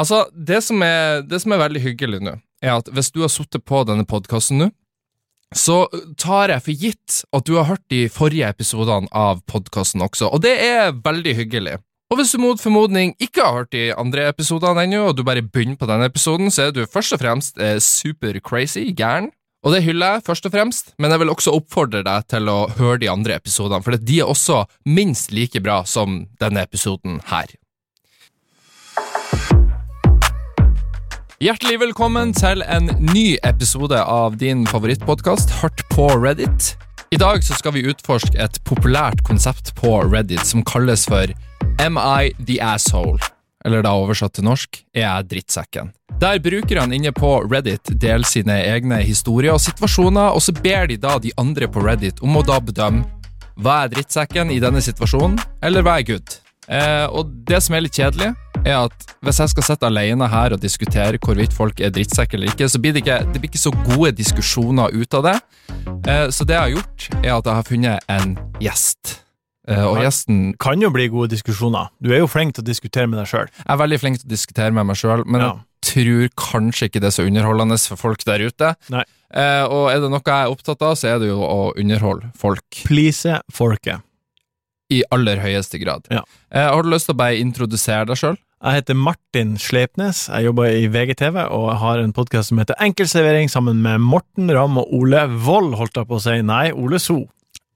Altså, det som er, det som er veldig hyggelig nå, er at hvis du har sittet på denne podkasten nå, så tar jeg for gitt at du har hørt de forrige episodene av podkasten også, og det er veldig hyggelig. Og hvis du mot formodning ikke har hørt de andre episodene ennå, og du bare begynner på denne episoden, så er du først og fremst eh, super crazy, gæren. Og det hyller jeg, først og fremst, men jeg vil også oppfordre deg til å høre de andre episodene, for de er også minst like bra som denne episoden her. Hjertelig velkommen til en ny episode av din favorittpodkast, Hardt på Reddit. I dag så skal vi utforske et populært konsept på Reddit som kalles for Am I the asshole? Eller da oversatt til norsk, er jeg drittsekken? Der brukerne inne på Reddit deler sine egne historier og situasjoner, og så ber de da de andre på Reddit om å da bedømme hva er drittsekken i denne situasjonen, eller hva er good? Eh, og det som er litt kjedelig, er at hvis jeg skal sitte alene her og diskutere hvorvidt folk er drittsekker eller ikke, så blir det ikke, det blir ikke så gode diskusjoner ut av det. Eh, så det jeg har gjort, er at jeg har funnet en gjest. Eh, og gjesten Kan jo bli gode diskusjoner. Du er jo flink til å diskutere med deg sjøl. Jeg er veldig flink til å diskutere med meg sjøl, men Ja. jeg tror kanskje ikke det er så underholdende for folk der ute. Nei. Eh, og er det noe jeg er opptatt av, så er det jo å underholde folk. Please folket. I aller høyeste grad. Ja. Eh, har du lyst til å bare introdusere deg sjøl? Jeg heter Martin Sleipnes, jeg jobber i VGTV og har en podkast som heter Enkeltservering sammen med Morten Ramm og Ole Wold, holdt jeg på å si. Nei, Ole So.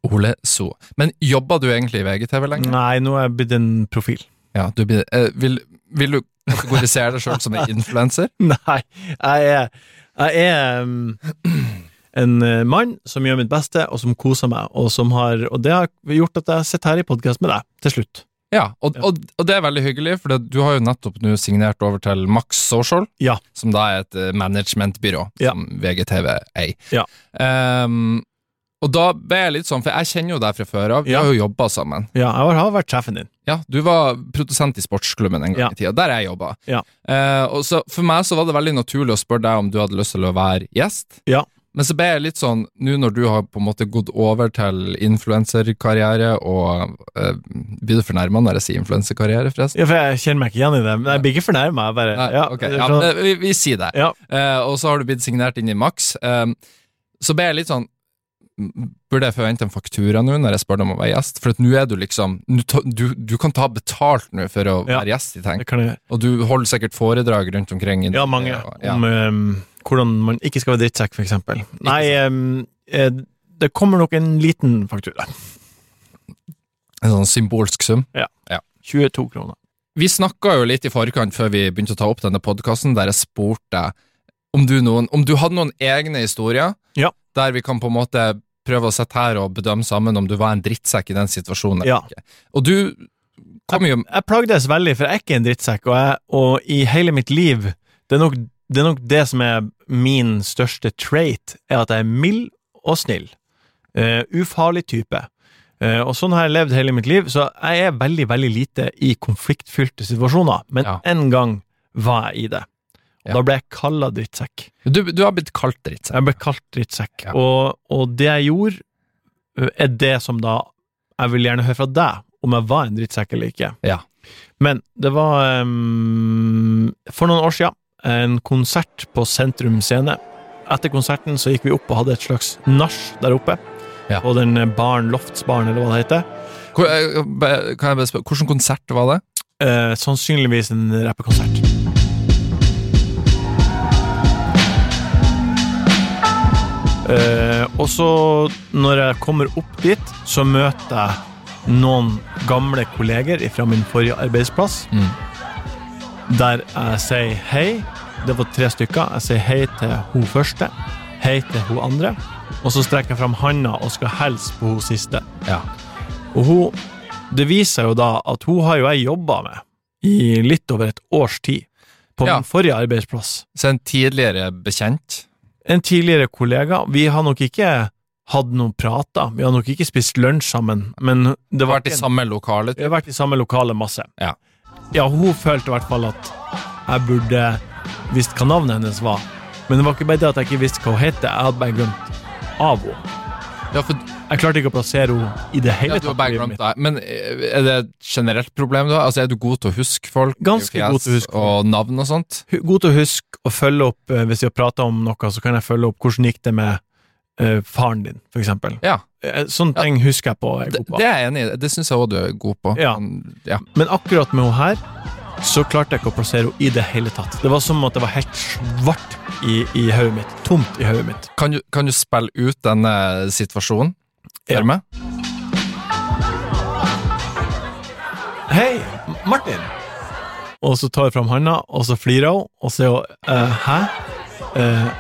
Ole So. Men jobber du egentlig i VGTV lenger? Nei, nå er jeg blitt en profil. Ja, du blir, eh, vil, vil du kategorisere deg sjøl som en influenser? Nei, jeg er, jeg er um, en eh, mann som gjør mitt beste, og som koser meg, og, som har, og det har gjort at jeg sitter her i podkast med deg, til slutt. Ja, og, og, og det er veldig hyggelig, for du har jo nettopp nå signert over til Max Social, Ja. som da er et eh, managementbyrå Ja. som VGTV eier. Ja. Um, og da ble jeg litt sånn, for jeg kjenner jo deg fra før av, vi har jo jobba sammen. Ja, jeg har- vært sjefen din. Ja, du var produsent i sportsklubben en gang i tida, der jeg jobba. Ja. Eh, og så for meg så var det veldig naturlig å spørre deg om du hadde lyst til å være gjest. Ja. Men så ble jeg litt sånn, nå når du har på en måte gått over til influenserkarriere, og eh, Blir du fornærma når jeg sier influenserkarriere, forresten? Ja, for jeg kjenner meg ikke igjen i det, men jeg blir ikke fornærma. Jeg bare Nei, ja, ok, er ja, men vi, vi sier det. ja. Eh, og så har du blitt signert inn i Max. Eh, så ble jeg litt sånn Burde jeg forvente en faktura nå når jeg spør deg om å være gjest? For at nå er du liksom du, du kan ta betalt nå for å være gjest i Tenk. Gjøre. Og du holder sikkert foredrag rundt omkring. i- Ja, mange. Ja. Om um, hvordan man ikke skal være drittsekk, eksempel. Nei, eh, det kommer nok en liten faktura. En sånn symbolsk sum. Ja, 22 kroner. Vi snakka jo litt i forkant før vi begynte å ta opp denne podkasten, der jeg spurte om du, noen, om du hadde noen egne historier Ja. der vi kan på en måte prøve å sitte her og bedømme sammen om du var en drittsekk i den situasjonen. Ja. Og du kom jo Jeg plagdes veldig, for jeg er ikke en drittsekk, og, jeg, og i hele mitt liv det er, nok, det er nok det som er min største trait, er at jeg er mild og snill. Uh, ufarlig type. Uh, og sånn har jeg levd hele mitt liv, så jeg er veldig, veldig lite i konfliktfylte situasjoner, men Ja. en gang var jeg i det. Og Ja. da ble jeg kalla drittsekk. Du, du har blitt kalt drittsekk. Jeg ble kalt drittsekk, Ja. og, og det jeg gjorde, er det som da Jeg vil gjerne høre fra deg om jeg var en drittsekk eller ikke. Ja. Men det var um, for noen år siden en konsert på Sentrum Scene. Etter konserten så gikk vi opp og hadde et slags nach der oppe. Ja. På den baren, Loftsbaren, eller hva det heter. Hvor, eh, kan jeg bare spørre, Hvilken konsert var det? Eh, sannsynligvis en rappekonsert. Eh, og så, når jeg kommer opp dit, så møter jeg noen gamle kolleger fra min forrige arbeidsplass, Mm. Der jeg sier hei. Det var tre stykker. Jeg sier hei til hun første, hei til hun andre, og så strekker jeg fram handa og skal hilse på hun siste. Ja. Og hun, det viser jo da at hun har jo jeg jobba med i litt over et års tid, på Ja. min forrige arbeidsplass. Så en tidligere bekjent? En tidligere kollega. Vi har nok ikke hatt noen prater, vi har nok ikke spist lunsj sammen, men det har var vært i en- samme lokale? vi har vært i samme lokale masse. Ja. Ja, hun følte i hvert fall at jeg burde visst hva navnet hennes var. Men det var ikke bare det at jeg ikke visste hva hun het, jeg hadde bare glemt av henne. Ja, for Jeg klarte ikke å plassere henne i det hele Ja, du har tatt. glemt. Men eh, er det et generelt problem, da? Altså, Er du god til å huske folk? Ganske fjes god til å huske. Og navn og sånt? God til å huske og følge opp eh, Hvis vi har prata om noe, så kan jeg følge opp hvordan gikk det med eh, faren din, for eksempel. Ja. Sånne Sånne Ja. ting husker jeg på. Jeg er Det, god på. det er jeg enig i. Det syns jeg òg du er god på. Ja. Men, ja. Men akkurat med henne her så klarte jeg ikke å plassere henne i det hele tatt. Det var som at det var helt svart i, i hodet mitt. Tomt i hodet mitt. Kan, du, kan du spille ut denne situasjonen Ja. for meg? Hei, Martin! Og så tar jeg fram handa, og så flirer hun, og så er hun «Eh, hæ? Uh,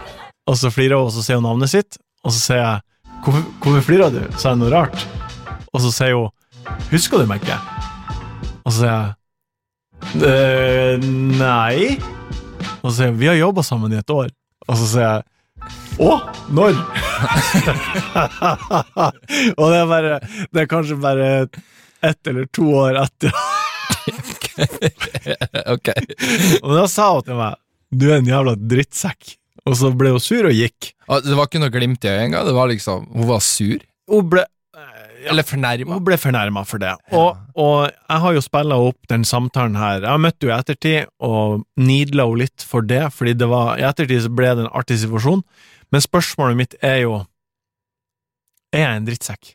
og så flirer hun, og så sier hun navnet sitt, og så sier jeg hvorfor, hvorfor flirer du? Sa jeg noe rart? Og så sier hun husker du meg ikke? Og så sier jeg «Eh, nei. Og så sier hun vi har jobba sammen i et år. Og så sier jeg å, når? og det er bare Det er kanskje bare ett eller to år etter. ok. Og da sa hun til meg Du er en jævla drittsekk. Og så ble hun sur og gikk. Ah, Det var ikke noe glimt i øyet engang? Det var liksom, Hun var sur? Hun ble, Eller fornærma? hun ble fornærma for det. Og, og jeg har jo spilla opp den samtalen her. Jeg har møtt henne i ettertid og nidla henne litt for det, fordi det var, i ettertid så ble det en artig situasjon. Men spørsmålet mitt er jo Er jeg en drittsekk?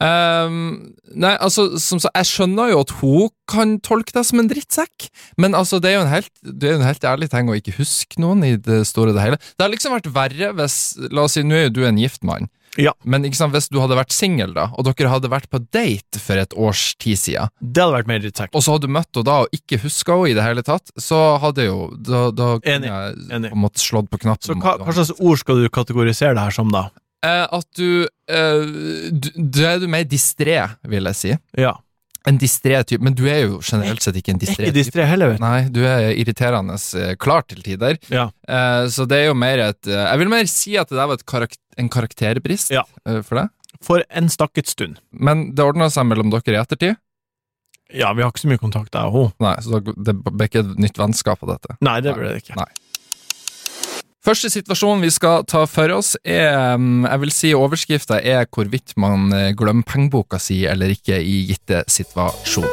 Ehm, nei, altså, som sagt, jeg skjønner jo at hun kan tolke deg som en drittsekk, men altså, det er jo en helt, det er jo en helt ærlig ting å ikke huske noen i det store og det hele. Det har liksom vært verre hvis La oss si, nå er jo du en gift mann, Ja. men ikke sant, hvis du hadde vært singel, og dere hadde vært på date for et års tid siden, Det hadde vært mer drittsekk. og så hadde du møtt henne da og ikke huska henne i det hele tatt, så hadde jo Da, da kunne Enig, jeg enig. på en måte slått på knappen. Så hva, hva slags ord skal du kategorisere det her som, da? Eh, at du, eh, du Du er du mer distré, vil jeg si. Ja. En distré type, men du er jo generelt sett ikke en distré type. ikke distré heller, vet du. Nei, du er irriterende eh, klar til tider. Ja. Eh, så det er jo mer et Jeg vil mer si at det der var et karak en karakterbrist Ja. for deg. For en stakket stund. Men det ordna seg mellom dere i ettertid. Ja, vi har ikke så mye kontakt, jeg og hun. Nei, så det ble ikke et nytt vennskap av dette. Nei, det ble det ikke. Nei. Første situasjon vi skal ta for oss, er mm, Jeg vil si overskrifta er hvorvidt man eh, glemmer pengeboka si eller ikke i gitte situasjoner.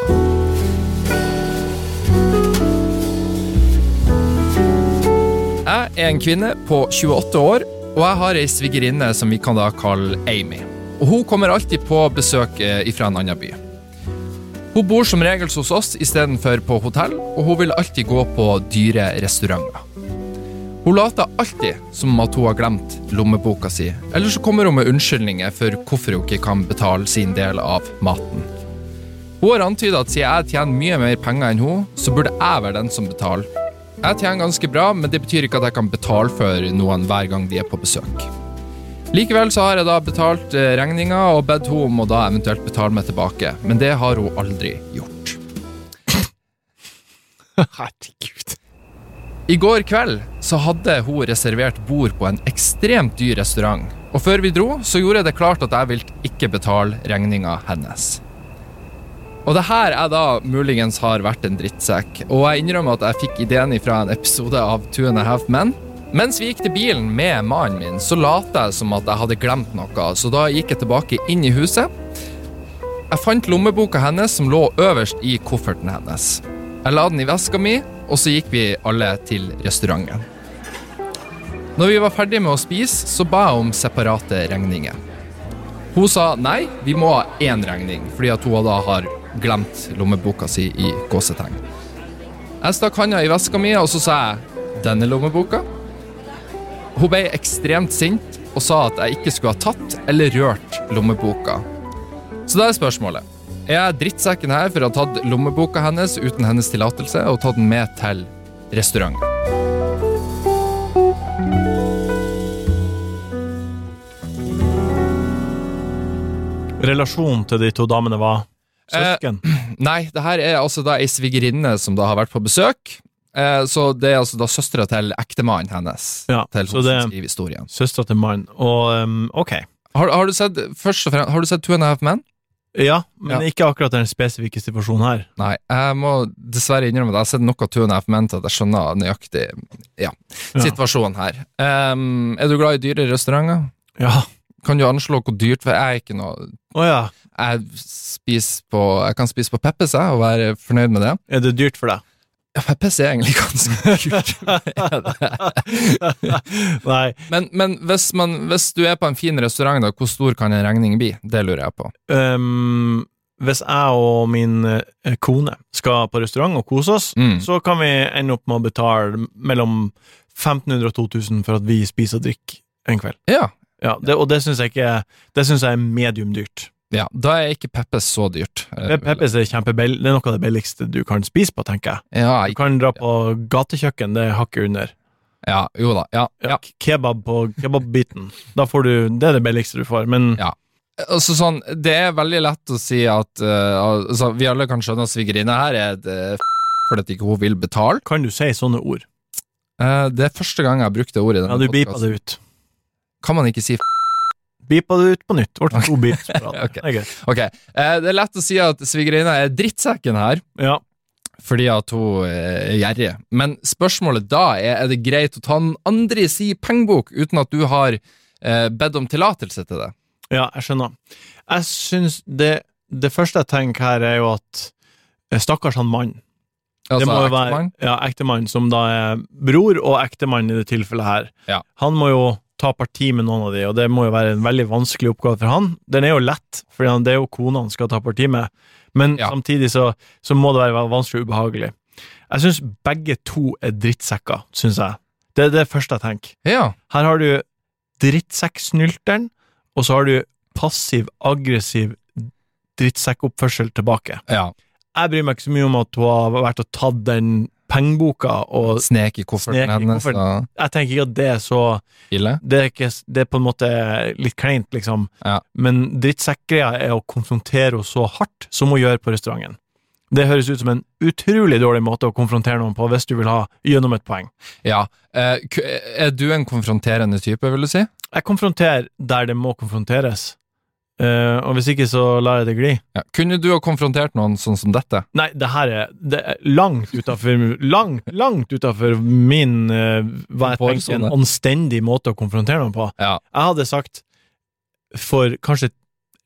Jeg er en kvinne på 28 år, og jeg har ei svigerinne som vi kan da kalle Amy. Og Hun kommer alltid på besøk eh, fra en annen by. Hun bor som regel hos oss istedenfor på hotell, og hun vil alltid gå på dyre restauranter. Hun later alltid som at hun har glemt lommeboka si, eller så kommer hun med unnskyldninger for hvorfor hun ikke kan betale sin del av maten. Hun har antydet at siden jeg tjener mye mer penger enn hun, så burde jeg være den som betaler. Jeg tjener ganske bra, men det betyr ikke at jeg kan betale for noen hver gang de er på besøk. Likevel så har jeg da betalt eh, regninga og bedt hun om å da eventuelt betale meg tilbake, men det har hun aldri gjort. Herregud. I går kveld så hadde hun reservert bord på en ekstremt dyr restaurant, og før vi dro så gjorde jeg det klart at jeg ville ikke betale regninga hennes. Og det her er da muligens har vært en drittsekk, og jeg innrømmer at jeg fikk ideen fra en episode av Two and a Half Men. Mens vi gikk til bilen med mannen min, så lot jeg som at jeg hadde glemt noe, så da gikk jeg tilbake inn i huset. Jeg fant lommeboka hennes som lå øverst i kofferten hennes. Jeg la den i veska mi, og så gikk vi alle til restauranten. Når vi var ferdige med å spise, så ba jeg om separate regninger. Hun sa nei, vi må ha én regning, fordi at hun da har glemt lommeboka si i gåsetegn. Jeg stakk handa i veska mi, og så sa jeg denne lommeboka. Hun ble ekstremt sint og sa at jeg ikke skulle ha tatt eller rørt lommeboka. Så da er spørsmålet. Er drittsekken her for å ha tatt lommeboka hennes uten hennes tillatelse og tatt den med til restauranten? Relasjonen til de to damene var søsken. Nei, det her er altså da ei svigerinne som da har vært på besøk. Eh, så det er altså da søstera til ektemannen hennes. Ja, til så det- er. Søstera til mannen. Og um, ok. Har, har du sett først og fremst, har du sett Two and a Half Men? Ja, men Ja. ikke akkurat den spesifikke situasjonen her. Nei, jeg må dessverre innrømme at jeg har sett nok av Two and a Half Men til at jeg skjønner nøyaktig ja, Ja. situasjonen her. Um, er du glad i dyre restauranter? Ja, Kan du anslå hvor dyrt For jeg er ikke noe oh, ja. Jeg på Jeg kan spise på Peppes jeg, og være fornøyd med det. Er det dyrt for deg? Ja, Peppes er egentlig ganske kult. Nei. men men hvis, man, hvis du er på en fin restaurant, da, hvor stor kan en regning bli? Det lurer jeg på. Um, hvis jeg og min eh, kone skal på restaurant og kose oss, Mm. så kan vi ende opp med å betale mellom 1500 og 2000 for at vi spiser og drikker en kveld. Ja, Ja, det, og det syns jeg ikke Det synes jeg er medium dyrt. Ja, da er ikke Peppes så dyrt. Eh, Peppes er kjempebill, det er noe av det billigste du kan spise på, tenker jeg. Ja, Du kan dra på gatekjøkken, det er hakket under. ja, jo da. Ja, Ja. Kebab på kebabbiten. Da får du Det er det billigste du får, men Ja. Altså sånn, Det er veldig lett å si at uh, altså, Vi alle kan skjønne at svigerinne her er det f... fordi ikke hun vil betale. kan du si sånne ord? Uh, det er første gang jeg har brukt det ordet. Ja, du beepa det ut. Kan man ikke si f... Beepa det ut på nytt. Ble to beeps på rad. Ok. Det er greit. Ok, eh, Det er lett å si at svigerinna er drittsekken her. Ja. fordi at hun er gjerrig. Men spørsmålet da er er det greit å ta den andre i si pengebok uten at du har eh, bedt om tillatelse til det. Ja, jeg skjønner. Jeg syns det Det første jeg tenker her, er jo at eh, Stakkars han mann. Altså, det må jo være ektemann. ja, ektemann, som da er bror og ektemann i det tilfellet her. Ja. Han må jo ta parti med noen av de, og det må jo være en veldig vanskelig oppgave for han. Den er jo lett, for det er jo kona han skal ta parti med, men Ja. samtidig så, så må det være vanskelig og ubehagelig. Jeg syns begge to er drittsekker, syns jeg. Det er det første jeg tenker. Ja. Her har du drittsekksnylteren, og så har du passiv-aggressiv drittsekkoppførsel tilbake. ja. Jeg bryr meg ikke så mye om at hun har vært og tatt den pengeboka, og Snek i kofferten Snek i hennes. kofferten. jeg tenker ikke at det er så Ille. Det er, ikke, det er på en måte litt kleint, liksom. Ja. Men drittsekkgreia er å konfrontere henne så hardt som hun gjør på restauranten. Det høres ut som en utrolig dårlig måte å konfrontere noen på hvis du vil ha gjennom et poeng. Ja. Eh, er du en konfronterende type, vil du si? Jeg konfronterer der det må konfronteres, Eh, og hvis ikke så lar jeg det gli. Ja. Kunne du ha konfrontert noen sånn som dette? Nei, det her er, det er langt utafor Langt, langt utafor min uh, hva jeg tenker en anstendig måte å konfrontere noen på. Ja. Jeg hadde sagt for kanskje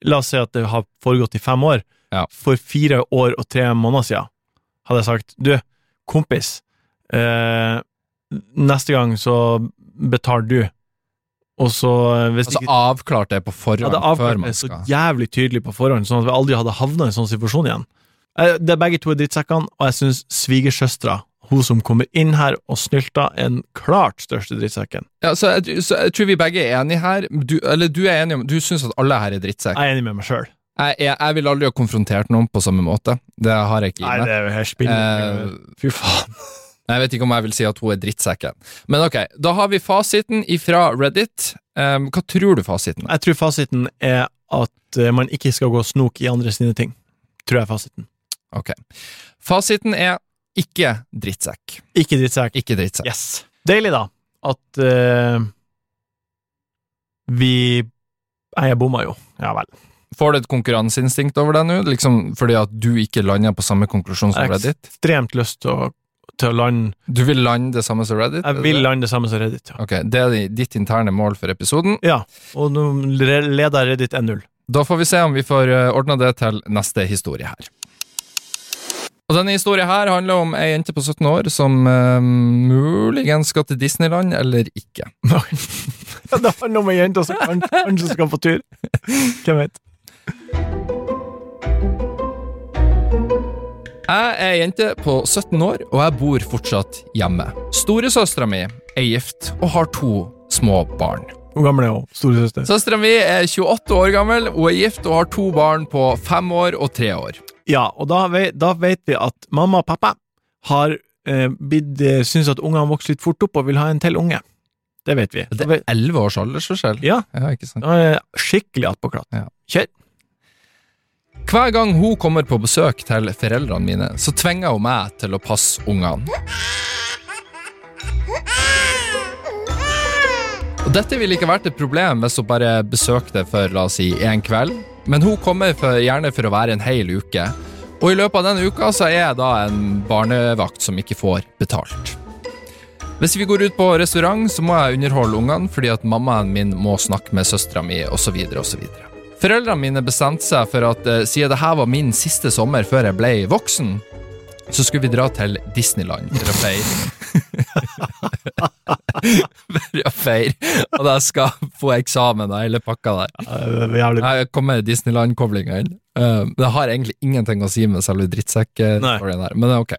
La oss si at det har foregått i fem år. Ja. For fire år og tre måneder siden hadde jeg sagt Du, kompis, uh, neste gang så betaler du. Og så, eh, hvis Altså ikke avklart det på forhånd Ja, før avklart det så jævlig tydelig på forhånd, sånn at vi aldri hadde havna i en sånn situasjon igjen. Eh, Det er begge to er drittsekkene, og jeg syns svigersøstera, hun som kommer inn her og snylter, er den klart største drittsekken. Ja, så jeg, så jeg tror vi begge er enige her. Du, eller du er enig om Du syns at alle her er drittsekk. Jeg er enig med meg sjøl. Jeg, jeg, jeg vil aldri ha konfrontert noen på samme måte. Det har jeg ikke Nei, i meg. det er jo helt spill. Eh, Fy faen. Jeg vet ikke om jeg vil si at hun er drittsekken. Men ok, da har vi fasiten ifra Reddit. Um, hva tror du fasiten er? Jeg tror fasiten er at eh, man ikke skal gå og snoke i andre sine ting. Tror jeg er fasiten. Ok. Fasiten er ikke drittsekk. Ikke drittsekk. Ikke drittsekk. Yes. Deilig, da, at uh, vi jeg bomma jo. Ja vel. Får du et konkurranseinstinkt over deg nå, liksom fordi at du ikke lander på samme konklusjon som Reddit? ekstremt lyst til å, til å lande Du vil lande det samme som Reddit? Jeg vil lande det samme som Reddit, ja. Ok, Det er ditt interne mål for episoden. Ja, og nå leder Reddit 1-0. Da får vi se om vi får ordna det til neste historie her. Og Denne historien her handler om ei jente på 17 år som uh, muligens skal til Disneyland, eller ikke. Ja, det handler om ei jente som kanskje skal på tur. Hvem vet? Jeg er jente på 17 år, og jeg bor fortsatt hjemme. Storesøstera mi er gift og har to små barn. Hvor gammel er hun? Storesøster? Søstera mi er 28 år gammel, hun er gift og har to barn på fem år og tre år. Ja, og da vet, da vet vi at mamma og pappa har eh, blitt eh, syns at ungene vokser litt fort opp og vil ha en til unge. Det vet vi. Det er elleve års aldersforskjell. Ja, Ja, ikke sant? skikkelig attpåklatt. Ja. Kjør. Hver gang hun kommer på besøk til foreldrene mine, så tvinger hun meg til å passe ungene. Og Dette ville ikke vært et problem hvis hun bare besøkte for la oss si, en kveld, men hun kommer for, gjerne for å være en hel uke. Og i løpet av den uka så er jeg da en barnevakt som ikke får betalt. Hvis vi går ut på restaurant, så må jeg underholde ungene fordi at mammaen min må snakke med søstera mi, osv., osv. Foreldrene mine bestemte seg for at uh, siden dette var min siste sommer før jeg ble voksen, så skulle vi dra til Disneyland for å feire. for å feire. Og da skal få eksamen og hele pakka der. Jeg kom med Disneyland-koblinga inn. Det har egentlig ingenting å si med selve drittsekk-storyen her, men det er ok.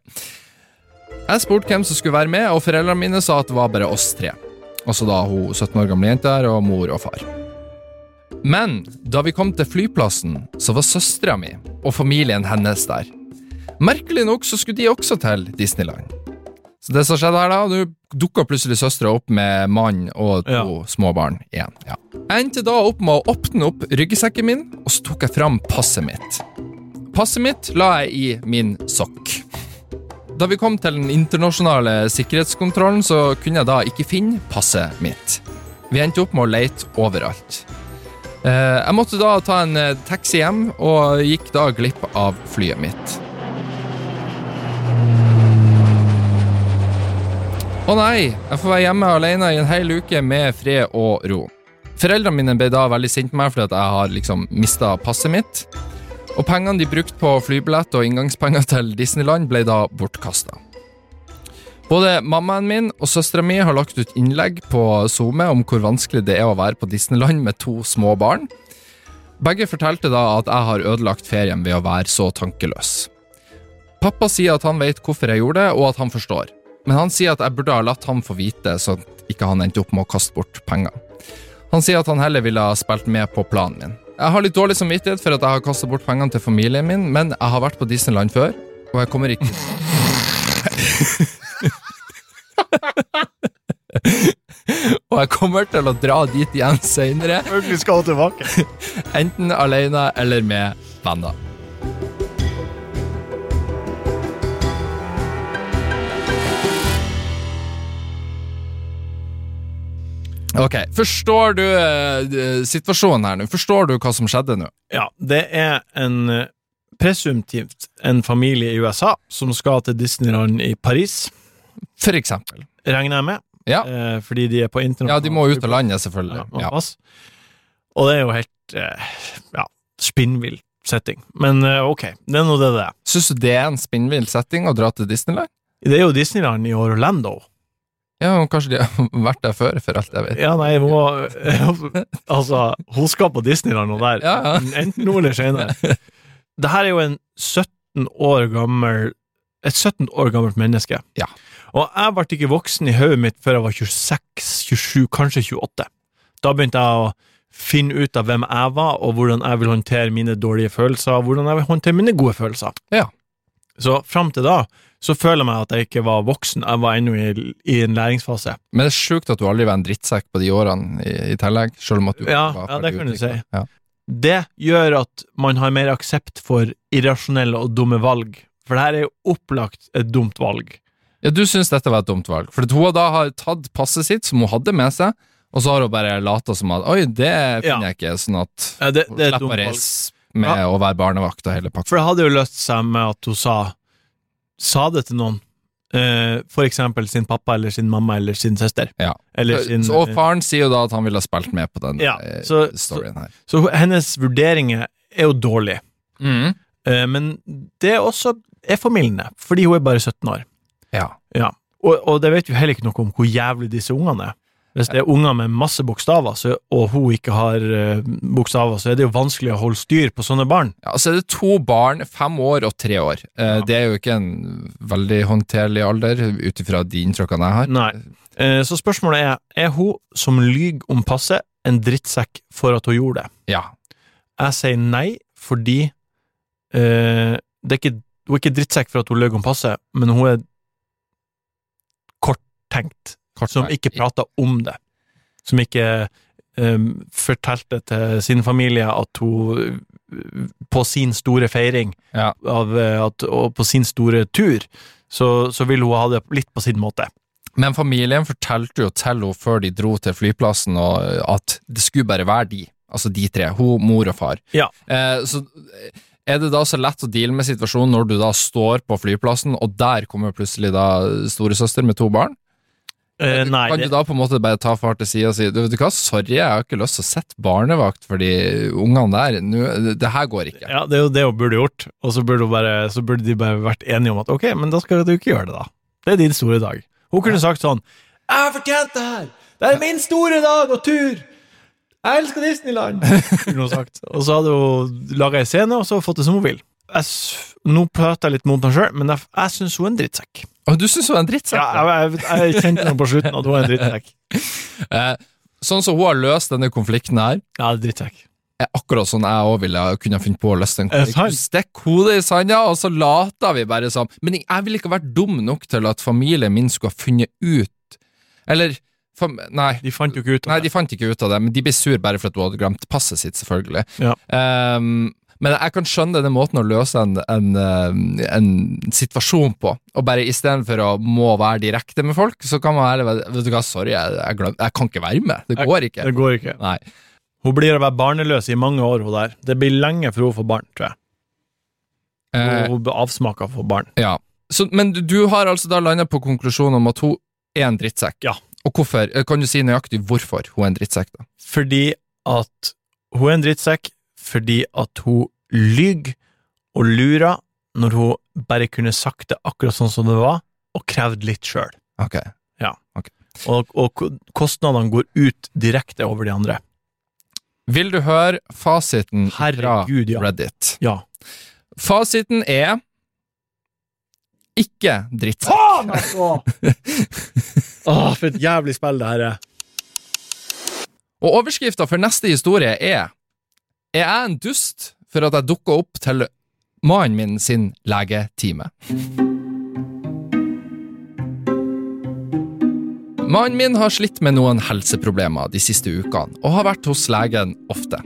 Jeg spurte hvem som skulle være med, og foreldrene mine sa at det var bare oss tre. Også da hun 17 år gamle jenta her, og mor og far. Men da vi kom til flyplassen, så var søstera mi og familien hennes der. Merkelig nok så skulle de også til Disneyland. Så det som skjedde her da, nå dukka plutselig søstera opp med mann og to Ja. små barn igjen. Ja. Jeg endte da opp med å åpne opp ryggsekken min, og så tok jeg fram passet mitt. Passet mitt la jeg i min sokk. Da vi kom til den internasjonale sikkerhetskontrollen, så kunne jeg da ikke finne passet mitt. Vi endte opp med å lete overalt. Eh, jeg måtte da ta en eh, taxi hjem, og gikk da glipp av flyet mitt. Å nei, jeg får være hjemme alene i en hel uke med fred og ro. Foreldrene mine ble da veldig sinte på meg fordi jeg har liksom mista passet mitt. Og pengene de brukte på flybillett og inngangspenger til Disneyland, ble da bortkasta. Både mammaen min og søstera mi har lagt ut innlegg på SoMe om hvor vanskelig det er å være på Disneyland med to små barn. Begge fortalte da at jeg har ødelagt ferien ved å være så tankeløs. Pappa sier at han vet hvorfor jeg gjorde det, og at han forstår. Men han sier at jeg burde ha latt ham få vite, så ikke han endte opp med å kaste bort penger. Han sier at han heller ville ha spilt med på planen min. Jeg har litt dårlig samvittighet for at jeg har kastet bort pengene til familien min, men jeg har vært på Disneyland før, og jeg kommer ikke Og jeg kommer til å dra dit igjen tilbake. enten alene eller med venner. Ok, forstår du uh, situasjonen her nå? Forstår du hva som skjedde nå? Ja, det er en eh, presumptivt en familie i USA som skal til Disneyland i Paris, For eksempel. regner jeg med. Ja, Eh, fordi de er på internett. ja de må ut av landet, selvfølgelig. Ja. Og det er jo helt eh, ja, spinnvill setting. Men eh, ok, det er nå det det er. Syns du det er en spinnvill setting å dra til Disneyland? Det er jo Disneyland i Orlando. Ja, men Kanskje de har vært der før, for alt jeg vet. Ja, nei, må Altså, hun skal på Disneyland og der. Ja, ja. Enten nå eller senere. Det her er jo en 17 år gammel et 17 år gammelt menneske. Ja. Og jeg ble ikke voksen i hodet mitt før jeg var 26-27, kanskje 28. Da begynte jeg å finne ut av hvem jeg var, og hvordan jeg vil håndtere mine dårlige følelser, og hvordan jeg vil håndtere mine gode følelser. Ja. Så fram til da så føler jeg meg at jeg ikke var voksen, jeg var ennå i, i en læringsfase. Men det er sjukt at du aldri var en drittsekk på de årene i, i tillegg, selv om at du Ja, var ja, det kan du si. Ja. Det gjør at man har mer aksept for irrasjonelle og dumme valg, for det her er jo opplagt et dumt valg. Ja, du syns dette var et dumt valg, for hun da har tatt passet sitt, som hun hadde med seg, og så har hun bare lata som at oi, det finner Ja. jeg ikke, sånn at Ja, det, hun det er et slipper å reise med å være barnevakt og hele pakka. For det hadde jo løst seg med at hun sa Sa det til noen, Uh, for eksempel sin pappa eller sin mamma eller sin søster. Ja. Eller sin, Så- og faren sier jo da at han ville ha spilt med på den Ja, eh, så- storyen her. Så så, hennes vurderinger er jo dårlige. Mm. Uh, men det er også er formildende, fordi hun er bare 17 år. Ja. Ja. Og, og det vet vi heller ikke noe om hvor jævlig disse ungene er. Hvis det er unger med masse bokstaver, så, og hun ikke har uh, bokstaver, så er det jo vanskelig å holde styr på sånne barn. Ja, så er det to barn, fem år og tre år. Uh, Ja. Det er jo ikke en veldig håndterlig alder, ut ifra de inntrykkene jeg har. Nei. Uh, så spørsmålet er, er hun som lyver om passet, en drittsekk for at hun gjorde det? Ja. Jeg sier nei, fordi det er ikke, hun er ikke drittsekk for at hun løy om passet, men hun er korttenkt, som ikke prata om det. Som ikke um, fortalte til sin familie at hun eh, på sin store feiring Ja. av, eh, at, og på sin store tur, så, så ville hun ha det litt på sin måte. Men familien fortalte jo til henne før de dro til flyplassen og at det skulle bare være de, altså de tre, hun, mor og far. Ja. Eh, så er det da så lett å deale med situasjonen når du da står på flyplassen, og der kommer plutselig da storesøster med to barn? Eh, nei, kan du da på en måte bare ta far til side og si du vet du hva, sorry, jeg har ikke lyst til å sette barnevakt for de ungene der. Nå, det her går ikke. ja, det er jo det hun burde gjort, og så burde, bare, så burde de bare vært enige om at ok, men da skal du ikke gjøre det, da. Det er din store dag. Hun kunne sagt sånn Jeg har fortjent det her! Det er min store dag og tur! Jeg elsker Disneyland! kunne hun sagt. Og så hadde hun laga ei scene, og så fått det som hun vil. Jeg, nå prater jeg litt mot meg sjøl, men jeg, jeg syns hun er en drittsekk. Og du syns hun er en drittsekk? Ja, jeg, jeg, jeg kjente henne på slutten at hun er en drittsekk. Eh, sånn som hun har løst denne konflikten her, Ja, drittsekk. er akkurat sånn jeg òg ville kunne ha funnet på å løse den det konflikten. Stikk hodet i sanda, og så later vi bare sånn. Men jeg ville ikke vært dum nok til at familien min skulle ha funnet ut Eller Nei. De fant jo ikke ut av Nei, det. de fant ikke ut av det, men de ble sur bare for at hun hadde glemt passet sitt, selvfølgelig. Ja. Ehm, men jeg kan skjønne denne måten å løse en, en, eh, en situasjon på, og bare istedenfor å må være direkte med folk, så kan man heller være Vet du hva, sorry, jeg, jeg, glem, jeg kan ikke være med. Det går ikke. Det går ikke. Nei. Hun blir å være barneløs i mange år, hun der. Det blir lenge før hun får barn, tror jeg. Eh, Hun blir avsmaka for barn. ja. Så, men du, du har altså da landa på konklusjonen om at hun er en drittsekk. Ja. Og hvorfor? Eh, Kan du si nøyaktig hvorfor hun er en drittsekk, da? Fordi at hun er en drittsekk, fordi at hun lyver og lurer når hun bare kunne sagt det akkurat sånn som det var, og krevd litt sjøl. Ok. Og, og kostnadene går ut direkte over de andre. Vil du høre fasiten fra Herregud, ja. Reddit? Ja. Fasiten er ikke drittsekk. Faen, altså! Åh, for et jævlig spill det her er. Og overskrifta for neste historie er Er jeg en dust for at jeg dukka opp til mannen min sin legetime? Mannen min har slitt med noen helseproblemer de siste ukene, og har vært hos legen ofte.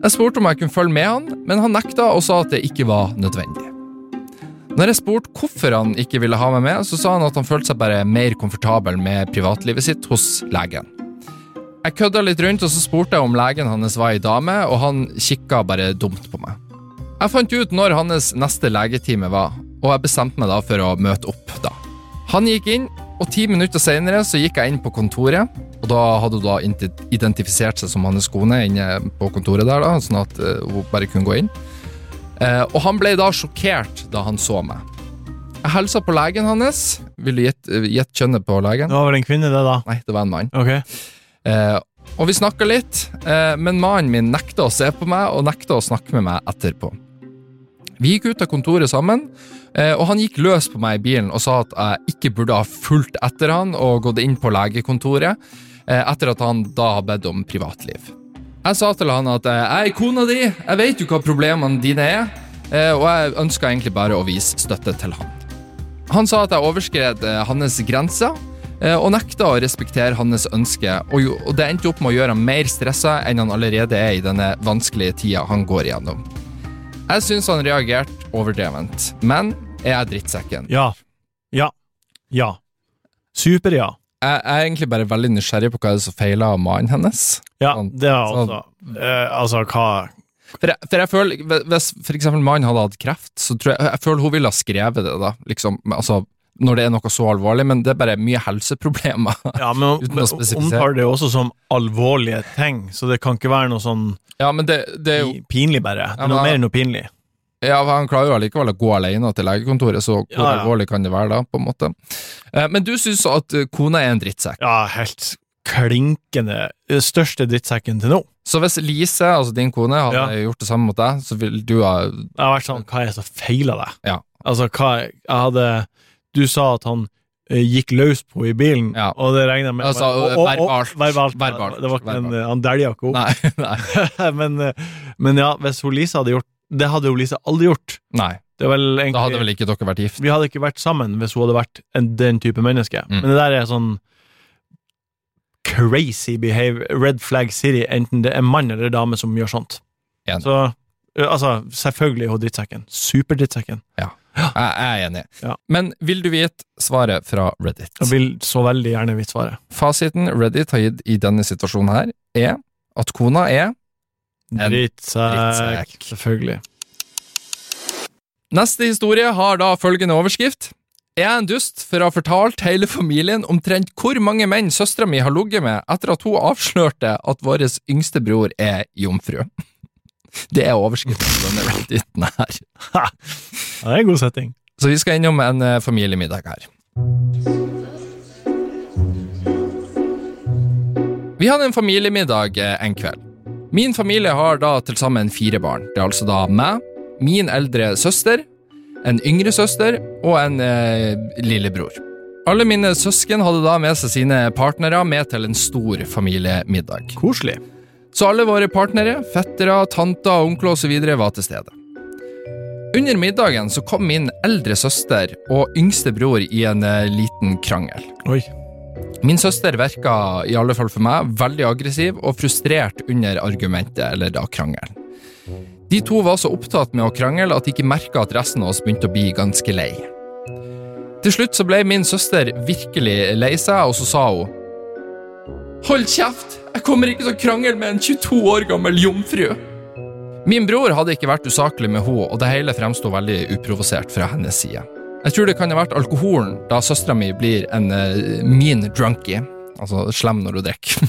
Jeg spurte om jeg kunne følge med han, men han nekta og sa at det ikke var nødvendig. Når jeg spurte hvorfor han ikke ville ha meg med, så sa han at han følte seg bare mer komfortabel med privatlivet sitt hos legen. Jeg kødda litt rundt, og så spurte jeg om legen hans var ei dame, og han kikka bare dumt på meg. Jeg fant ut når hans neste legetime var, og jeg bestemte meg da for å møte opp da. Han gikk inn, og ti minutter senere så gikk jeg inn på kontoret, og da hadde hun da identifisert seg som hans kone inne på kontoret der, da, sånn at eh, hun bare kunne gå inn. Eh, og han ble da sjokkert da han så meg. Jeg hilsa på legen hans. Vil du gjette gjette kjønnet på legen? Det var vel en kvinne, det, da. Nei, det var en mann. Ok. Eh, og vi snakka litt, eh, men mannen min nekta å se på meg og nekta å snakke med meg etterpå. Vi gikk ut av kontoret sammen, eh, og han gikk løs på meg i bilen og sa at jeg ikke burde ha fulgt etter han og gått inn på legekontoret, eh, etter at han da har bedt om privatliv. Jeg sa til han at eh, jeg er kona di, jeg vet jo hva problemene dine er, og jeg ønska egentlig bare å vise støtte til han. Han sa at jeg overskred hans grenser, og nekta å respektere hans ønske, og, det endte opp med å gjøre ham mer stressa enn han allerede er i denne vanskelige tida han går igjennom. Jeg syns han reagerte overdrevent, men er jeg drittsekken? Ja. Ja. Ja. Super-ja. Jeg, jeg er egentlig bare veldig nysgjerrig på hva det er som feiler mannen hennes. Ja, Sånn. det er Sånn. altså eh, Altså, hva For jeg, for jeg føler, Hvis for eksempel mannen hadde hatt kreft, så tror jeg, jeg føler hun ville ha skrevet det. da, liksom, altså, Når det er noe så alvorlig, men det er bare mye helseproblemer. Ja, men Uten å omtaler det også som alvorlige ting, så det kan ikke være noe sånn Ja, men det, det jo pinlig, bare. Det Ja, men, noe mer enn noe pinlig. Ja, Han klarer jo allikevel å gå alene til legekontoret, så hvor Ja, ja. alvorlig kan det være da? på en måte? Eh, Men du syns at eh, kona er en drittsekk. Ja, helt klinkende Den Største drittsekken til nå. Så hvis Lise, altså din kone, hadde Ja. gjort det samme mot deg, så ville du ha Jeg har vært sånn Hva er det som feiler deg? Ja. Altså, hva Jeg hadde Du sa at han eh, gikk løs på i bilen, Ja. og det regner jeg med Altså, og- og- og- verbalt. verbalt. Verbalt. Det var ikke en, Verbalt. Han dælja ikke opp. Nei, nei. men, eh, men ja, hvis hun Lise hadde gjort Det hadde jo Lise aldri gjort. nei. Det er vel egentlig Da hadde vel ikke dere vært gift? Vi hadde ikke vært sammen hvis hun hadde vært en, den type menneske. Mm. Men det der er sånn crazy behave, red flag city, enten det er mann eller dame som gjør sånt. Enig. Så ø, altså, selvfølgelig er hun drittsekken. Superdrittsekken. Jeg, jeg er enig. Ja. Men vil du vite svaret fra Reddit? Jeg vil så veldig gjerne vite svaret. Fasiten Reddit har gitt i denne situasjonen her, er at kona er En Drittsekk. drittsekk. Selvfølgelig. Neste historie har da følgende overskrift. Er jeg en dust for å ha fortalt hele familien omtrent hvor mange menn søstera mi har ligget med etter at hun avslørte at vår yngste bror er jomfru? Det er overskriften på denne redditen her. Ha, det er en god setting. Så vi skal innom en eh, familiemiddag her. Vi hadde en familiemiddag eh, en kveld. Min familie har da til sammen fire barn. Det er altså da meg, min eldre søster, en yngre søster og en eh, lillebror. Alle mine søsken hadde da med seg sine partnere med til en stor familiemiddag. Koselig. Så alle våre partnere, fettere, tanter, onkler osv. var til stede. Under middagen så kom min eldre søster og yngste bror i en eh, liten krangel. Oi. Min søster virka, i alle fall for meg, veldig aggressiv og frustrert under argumentet, eller da krangelen. De to var så opptatt med å krangle at de ikke merka at resten av oss begynte å bli ganske lei. Til slutt så ble min søster virkelig lei seg, og så sa hun Hold kjeft! Jeg kommer ikke til å krangle med en 22 år gammel jomfru! Min bror hadde ikke vært usaklig med henne, og det hele fremsto veldig uprovosert fra hennes side. Jeg tror det kan ha vært alkoholen, da søstera mi blir en uh, mean drunkie. Altså slem når hun drikker.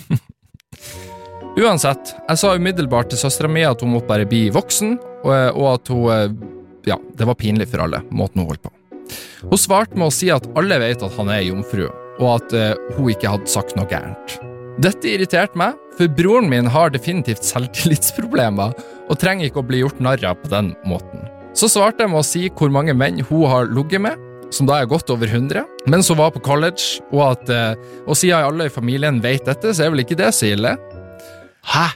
Uansett, jeg sa umiddelbart til søstera mi at hun måtte bare bli voksen, og, og at hun uh, Ja, det var pinlig for alle, måten hun holdt på. Hun svarte med å si at alle vet at han er jomfru, og at uh, hun ikke hadde sagt noe gærent. Dette irriterte meg, for broren min har definitivt selvtillitsproblemer og trenger ikke å bli gjort narr av på den måten. Så svarte jeg med å si hvor mange menn hun har ligget med, som da er godt over 100, mens hun var på college, og at uh, og siden alle i familien vet dette, så er vel ikke det så ille. Hæ?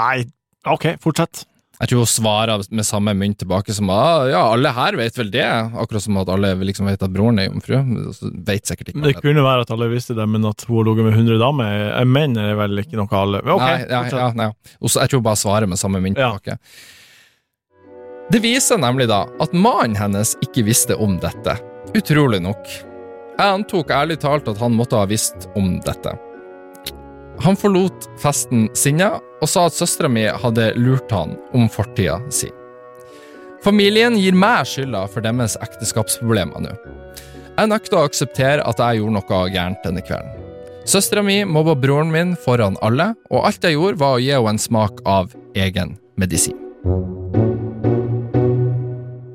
Nei, ok, fortsett. Jeg tror hun svarer med samme mynt tilbake som ah, ja, alle her vet vel det, akkurat som at alle liksom vet at broren er jomfru. Vet sikkert ikke Det kunne være at alle visste det, men at hun har ligget med 100 damer, menn er vel ikke noe alle Men Ok, Nei, ja, ja, nei. Også, Jeg tror hun bare svarer med samme mynt tilbake. Det viser nemlig da at mannen hennes ikke visste om dette. Utrolig nok. Jeg antok ærlig talt at han måtte ha visst om dette. Han forlot festen sinna og sa at søstera mi hadde lurt han om fortida si. Familien gir meg skylda for deres ekteskapsproblemer nå. Jeg nekter å akseptere at jeg gjorde noe gærent denne kvelden. Søstera mi mobba broren min foran alle, og alt jeg gjorde, var å gi henne en smak av egen medisin.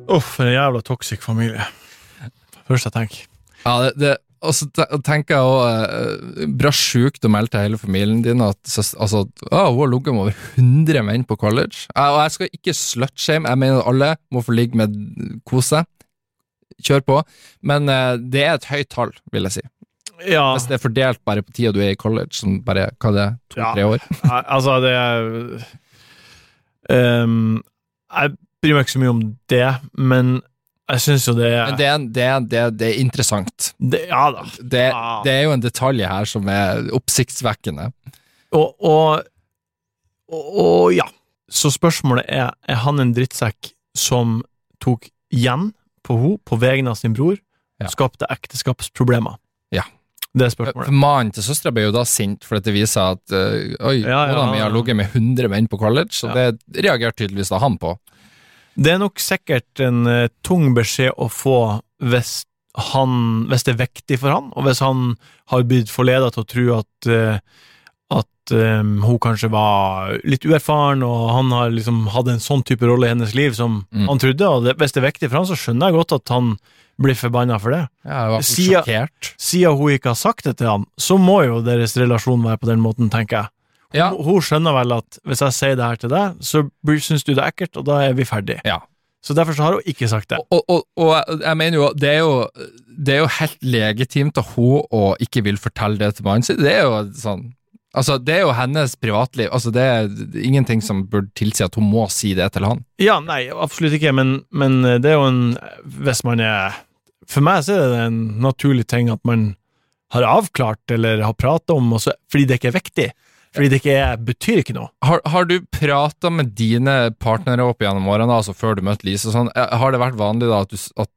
Uff, for en jævla toxic familie. Først jeg tenker. Ja, det, det og så tenker jeg også Bra sjukt å melde til hele familien din at altså, å, hun har ligget med over 100 menn på college. Og jeg skal ikke slutshame, jeg mener at alle må få ligge med kose. Kjør på. Men eh, det er et høyt tall, vil jeg si. Ja, Hvis det er fordelt bare på tida du er i college, som bare hva det er, to-tre Ja. år. Altså, det er um, Jeg bryr meg ikke så mye om det, men jeg syns jo det Men er det er, det, er, det, er, det er interessant. Ja da. Det, det er jo en detalj her som er oppsiktsvekkende. Og, og, og, og ja. Så spørsmålet er Er han en drittsekk som tok igjen på henne på vegne av sin bror, Ja. skapte ekteskapsproblemer? Ja. Det er spørsmålet. Mannen til søstera ble jo da sint, for det viser at øh, Oi, Ja, ja, kona mi har ja. ligget med 100 menn på college, Ja. det reagerte tydeligvis da han på. Det er nok sikkert en uh, tung beskjed å få hvis, han, hvis det er viktig for han, og hvis han har blitt forledet til å tro at, uh, at um, hun kanskje var litt uerfaren, og han har liksom hatt en sånn type rolle i hennes liv som Mm. han trodde, og det, hvis det er viktig for han, så skjønner jeg godt at han blir forbanna for det. Ja, jeg var Siden- sjokkert. Siden hun ikke har sagt det til han, så må jo deres relasjon være på den måten, tenker jeg. Ja. hun skjønner vel at hvis jeg sier det her til deg, så syns du det er ekkelt, og da er vi ferdig. Ja. Så derfor så har hun ikke sagt det. Og, og, og jeg mener jo, det jo Det er jo helt legitimt av hun å ikke vil fortelle det til mannen sin. Det er jo sånn Altså, det er jo hennes privatliv. Altså, det er ingenting som burde tilsi at hun må si det til han. Ja, nei, absolutt ikke, men, men det er jo en Hvis man er For meg så er det en naturlig ting at man har avklart eller har prata om, også, fordi det ikke er viktig. Fordi det ikke er, betyr ikke noe. Har, har du prata med dine partnere opp gjennom årene, altså før du møtte Lise? Sånn, eh, har det vært vanlig da at, du, at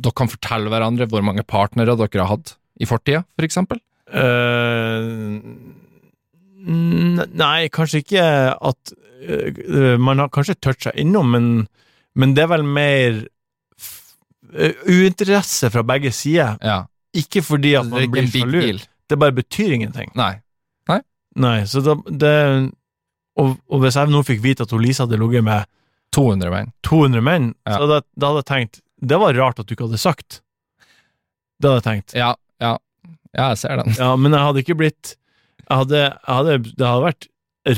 dere kan fortelle hverandre hvor mange partnere dere har hatt i fortida, for eksempel? Uh, nei, kanskje ikke at uh, Man har kanskje toucha innom, men, men det er vel mer uinteresse fra begge sider. Ja. Ikke fordi at man blir sjalu, det bare betyr ingenting. Nei. Nei, så da det, og, og hvis jeg nå fikk vite at Lise hadde ligget med 200 menn. 200 menn, Ja. så da, da hadde jeg tenkt Det var rart at du ikke hadde sagt. Det hadde jeg tenkt. Ja, ja. Ja, jeg ser den. Ja, men jeg hadde ikke blitt jeg hadde, jeg hadde, Det hadde vært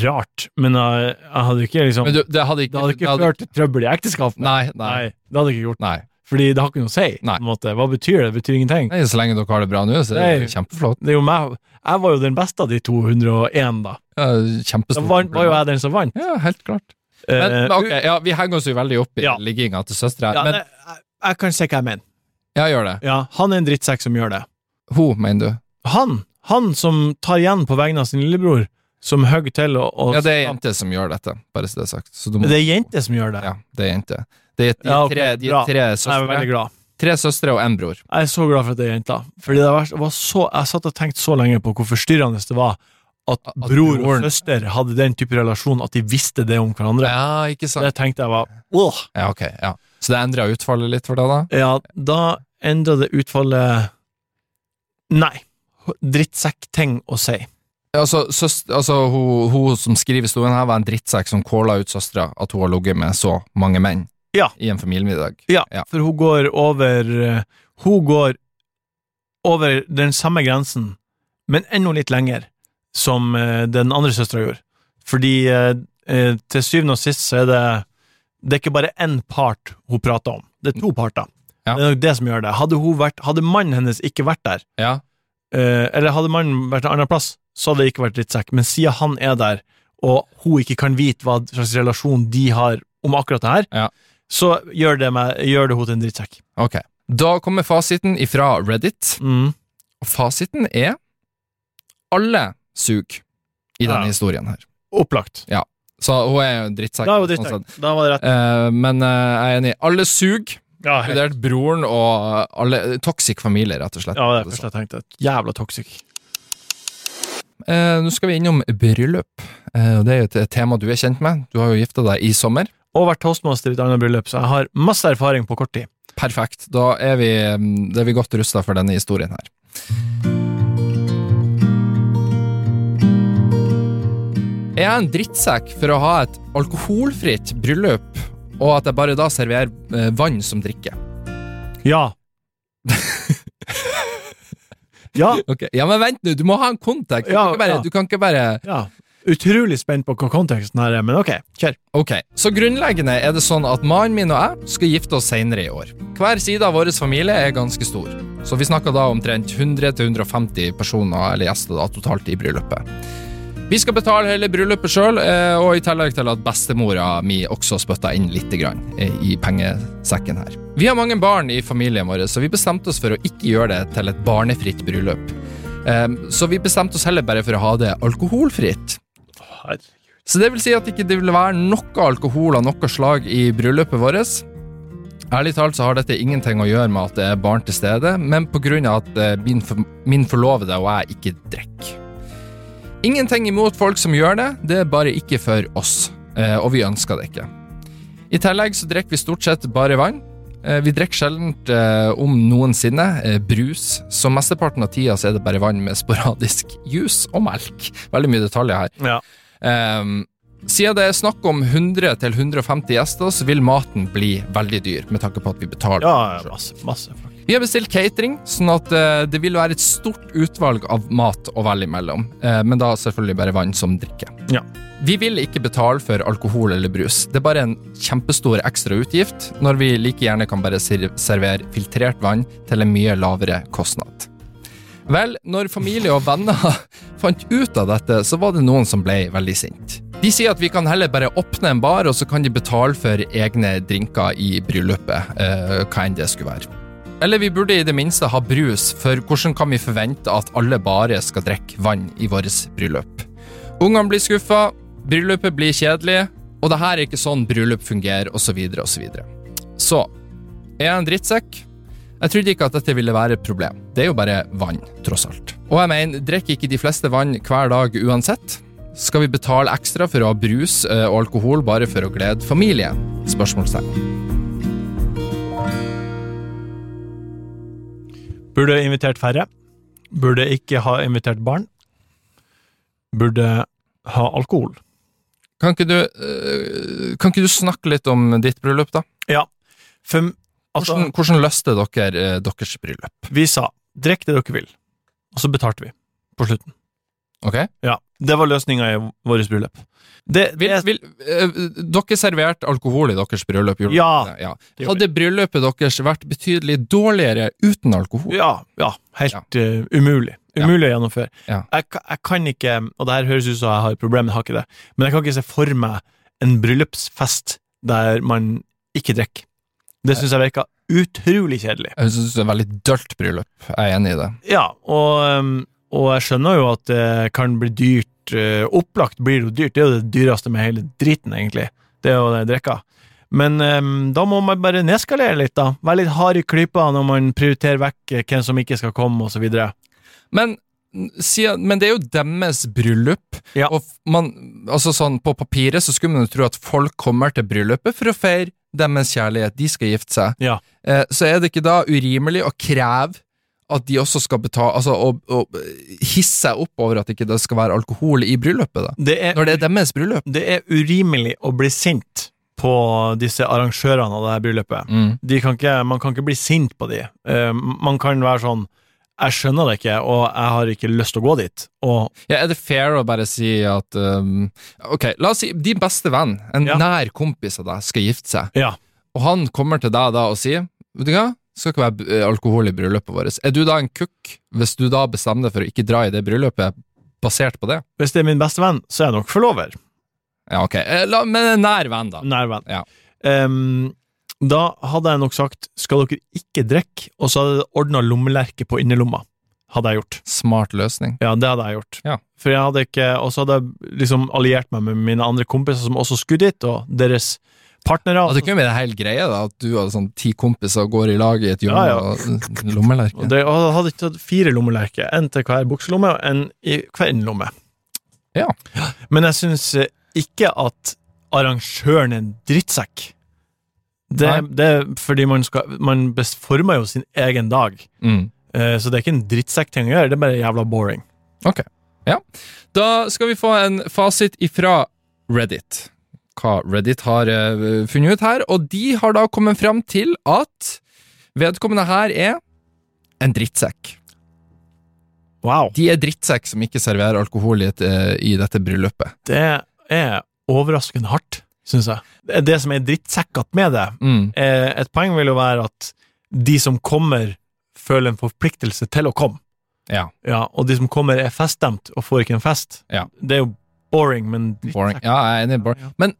rart, men jeg, jeg hadde ikke liksom Men du, det hadde ikke Det hadde ikke ført til trøbbel i ekteskapet. Nei, nei, Nei, det hadde jeg ikke gjort. nei. Fordi det har ikke noe å si. på en måte. Hva betyr det? Det betyr ingenting. nei. Så lenge dere har det bra nå, så er det Nei. kjempeflott. Det er jo meg. Jeg var jo den beste av de 201, da. Ja, Da kjempestort. var, var jo jeg den som vant. Ja, helt klart. Men, Eh, men ok, ja, vi henger oss jo veldig opp i Ja. ligginga til søstera. ja, men jeg, jeg kan se hva jeg mener. ja, gjør det. Ja, han er en drittsekk som gjør det. Hun, mener du? Han, han som tar igjen på vegne av sin lillebror, som hogger til og, og Ja, det er jente som gjør dette, bare så det er sagt. Så du må, Det er jente som gjør det. ja, det er jente. Det er, de, Ja, okay. tre, de tre, søstre. Jeg er veldig glad. tre søstre og en bror. Jeg er så glad for at det er jenta. Fordi det var, var så, jeg satt og tenkte så lenge på hvor forstyrrende det var at, At bror og søster hadde den type relasjon, at de visste det om hverandre. Ja, ikke sant? Det tenkte jeg var Åh! Ja, ok, ja. Så det endra utfallet litt for deg, da? Ja, da endra det utfallet Nei. Drittsekk-ting å si. Altså, søster, altså hun, hun som skriver historien her, var en drittsekk som kåla ut søstera at hun har ligget med så mange menn Ja. i en familiemiddag. Ja, Ja. for hun går over eh, Hun går over den samme grensen, men enda litt lenger, som eh, den andre søstera gjorde. Fordi eh, til syvende og sist så er det Det er ikke bare én part hun prater om, det er to parter. Ja. Det er nok det som gjør det. Hadde, vært, hadde mannen hennes ikke vært der, Ja, eller hadde mannen vært en annen plass, så hadde det ikke vært drittsekk. Men siden han er der, og hun ikke kan vite hva slags relasjon de har om akkurat det her, Ja. Så gjør det, meg, gjør det hun til en drittsekk. ok. Da kommer fasiten ifra Reddit, Mm. og fasiten er alle sug i denne Ja. historien her. Opplagt. Så hun er jo en drittsekk. Da er hun sånn drittsekk. sett. Da var det rett. Eh, men eh, jeg er enig. Alle sug, Ja, helt. inkludert broren og alle Toxic familie, rett og slett. ja, det er det første jeg tenkte. Jævla toxic. Eh, Nå skal vi innom bryllup. Eh, det er jo et, et tema du er kjent med. Du har jo gifta deg i sommer. Og vært toastmaster i et annet bryllup, så jeg har masse erfaring på kort tid. Perfekt. Da er vi, mm, da er vi godt rusta for denne historien her. Er jeg en drittsekk for å ha et alkoholfritt bryllup, og at jeg bare da serverer eh, vann som drikke? Ja. ja. Okay. Ja, men vent nå, du må ha en kontekst. Du, Ja, kan ikke bare, ja. du kan ikke bare Ja. Utrolig spent på hva konteksten her er, men ok, kjør. Ok, så grunnleggende er det sånn at mannen min og jeg skal gifte oss senere i år. Hver side av vår familie er ganske stor, så vi snakker da omtrent 100-150 personer eller gjester da totalt i bryllupet. Vi skal betale hele bryllupet sjøl, og i tillegg til at bestemora mi også spytta inn litt grann, eh, i pengesekken her. Vi har mange barn i familien vår, så vi bestemte oss for å ikke gjøre det til et barnefritt bryllup. Eh, Så vi bestemte oss heller bare for å ha det alkoholfritt. Så det vil si at ikke det vil være noe alkohol av noe slag i bryllupet vårt. Ærlig talt så har dette ingenting å gjøre med at det er barn til stede, men av at eh, min, for, min forlovede og jeg ikke drikker. Ingenting imot folk som gjør det, det er bare ikke for oss, eh, og vi ønsker det ikke. I tillegg så drikker vi stort sett bare vann. Eh, Vi drikker sjelden eh, om noensinne eh, brus, så mesteparten av tida så er det bare vann med sporadisk juice og melk. Veldig mye detaljer her. Ja. Um, siden det er snakk om 100-150 gjester, så vil maten bli veldig dyr, med tanke på at vi betaler. Ja, masse, masse. Vi har bestilt catering, sånn at eh, det vil være et stort utvalg av mat å velge imellom, eh, men da selvfølgelig bare vann som drikke. Ja. Vi vil ikke betale for alkohol eller brus. Det er bare en kjempestor ekstra utgift, når vi like gjerne kan bare servere filtrert vann til en mye lavere kostnad. Vel, når familie og venner fant ut av dette, så var det noen som ble veldig sint. De sier at vi kan heller bare åpne en bar, og så kan de betale for egne drinker i bryllupet, eh, hva enn det skulle være. Eller vi burde i det minste ha brus, for hvordan kan vi forvente at alle bare skal drikke vann i vårt bryllup? Ungene blir skuffa, bryllupet blir kjedelig, og det her er ikke sånn bryllup fungerer, osv., osv. Så, så er jeg en drittsekk? Jeg trodde ikke at dette ville være et problem. Det er jo bare vann, tross alt. Og jeg mener, drikker ikke de fleste vann hver dag uansett? Skal vi betale ekstra for å ha brus eh, og alkohol bare for å glede familien? Spørsmålstegn. Burde invitert færre. Burde ikke ha invitert barn. Burde ha alkohol. Kan ikke, du, øh, kan ikke du snakke litt om ditt bryllup, da? For altså, Hvordan, hvordan løste dere øh, deres bryllup? vi sa drikk det dere vil, og så betalte vi på slutten. Ok? Ja, Det var løsninga i vårt bryllup. Det, Vil, vil, øh, dere serverte alkohol i deres bryllup? Ja, ja. Hadde bryllupet deres vært betydelig dårligere uten alkohol? ja, ja, helt eh, umulig. Ja. Umulig å gjennomføre. Ja. Jeg, jeg kan ikke, og det her høres ut som jeg har et problem, jeg har ikke det, men jeg kan ikke se for meg en bryllupsfest der man ikke drikker. Det syns jeg virker utrolig kjedelig. Jeg synes det er et veldig dølt bryllup. Jeg er enig i det. Ja, og, um, og jeg skjønner jo at det kan bli dyrt. Eh, Opplagt blir det jo dyrt, det er jo det dyreste med hele driten, egentlig. Det er jo det drikka. Men um, da må man bare nedskalere litt, da. Være litt hard i klypa når man prioriterer vekk eh, hvem som ikke skal komme, osv. Men, men det er jo deres bryllup, Ja. og man, altså sånn, på papiret så skulle man jo tro at folk kommer til bryllupet for å feire deres kjærlighet, de skal gifte seg. Ja. Eh, så er det ikke da urimelig å kreve at de også skal betale, altså å, å hisse seg opp over at ikke det skal være alkohol i bryllupet, da? Det er, Når det er deres bryllup? det er urimelig å bli sint på disse arrangørene av det her bryllupet. Mm. De kan ikke, man kan ikke bli sint på de. Uh, man kan være sånn Jeg skjønner det ikke, og jeg har ikke lyst til å gå dit. Ja, er det fair å bare si at um, Ok, la oss si din beste venn, en Ja. nær kompis av deg, skal gifte seg, ja, og han kommer til deg da og sier Vet du hva, det skal ikke være eh, alkohol i bryllupet vårt. Er du da en kukk hvis du da bestemmer deg for å ikke dra i det bryllupet basert på det? hvis det er min beste venn, så er jeg nok forlover. Ja, ok, Eh, la, men en nær venn, da. Nær venn. Ja. Um, da hadde jeg nok sagt skal dere ikke drikke, og så hadde jeg ordna lommelerke på innerlomma. Hadde jeg gjort. Smart løsning. Ja, det hadde jeg gjort. Ja. For jeg hadde ikke Og så hadde jeg liksom alliert meg med mine andre kompiser som også skulle dit, og deres partnere. Altså, det kunne vært helt greie da, at du hadde sånn ti kompiser og går i lag i et hjørne Ja, ja. og lommelerke. Og det, og jeg hadde ikke tatt fire lommelerker, en til hver bukselomme og en i hver innerlomme. Ja. Men jeg syns eh, ikke at arrangøren er en drittsekk. Det, det er fordi man, skal, man former jo sin egen dag. Mm. Eh, Så det er ikke en drittsekk-ting å gjøre, det er bare jævla boring. Ok, ja. Da skal vi få en fasit ifra Reddit. Hva Reddit har eh, funnet ut her, og de har da kommet fram til at vedkommende her er en drittsekk. Wow. De er drittsekk som ikke serverer alkohol i, et, eh, i dette bryllupet. Det er overraskende hardt, syns jeg. Det som er drittsekkete med det. Mm. Eh, Et poeng vil jo være at de som kommer, føler en forpliktelse til å komme. Ja, Ja, og de som kommer, er feststemt og får ikke en fest. Ja. Det er jo boring, men boring. Ja, jeg er enig boring. Men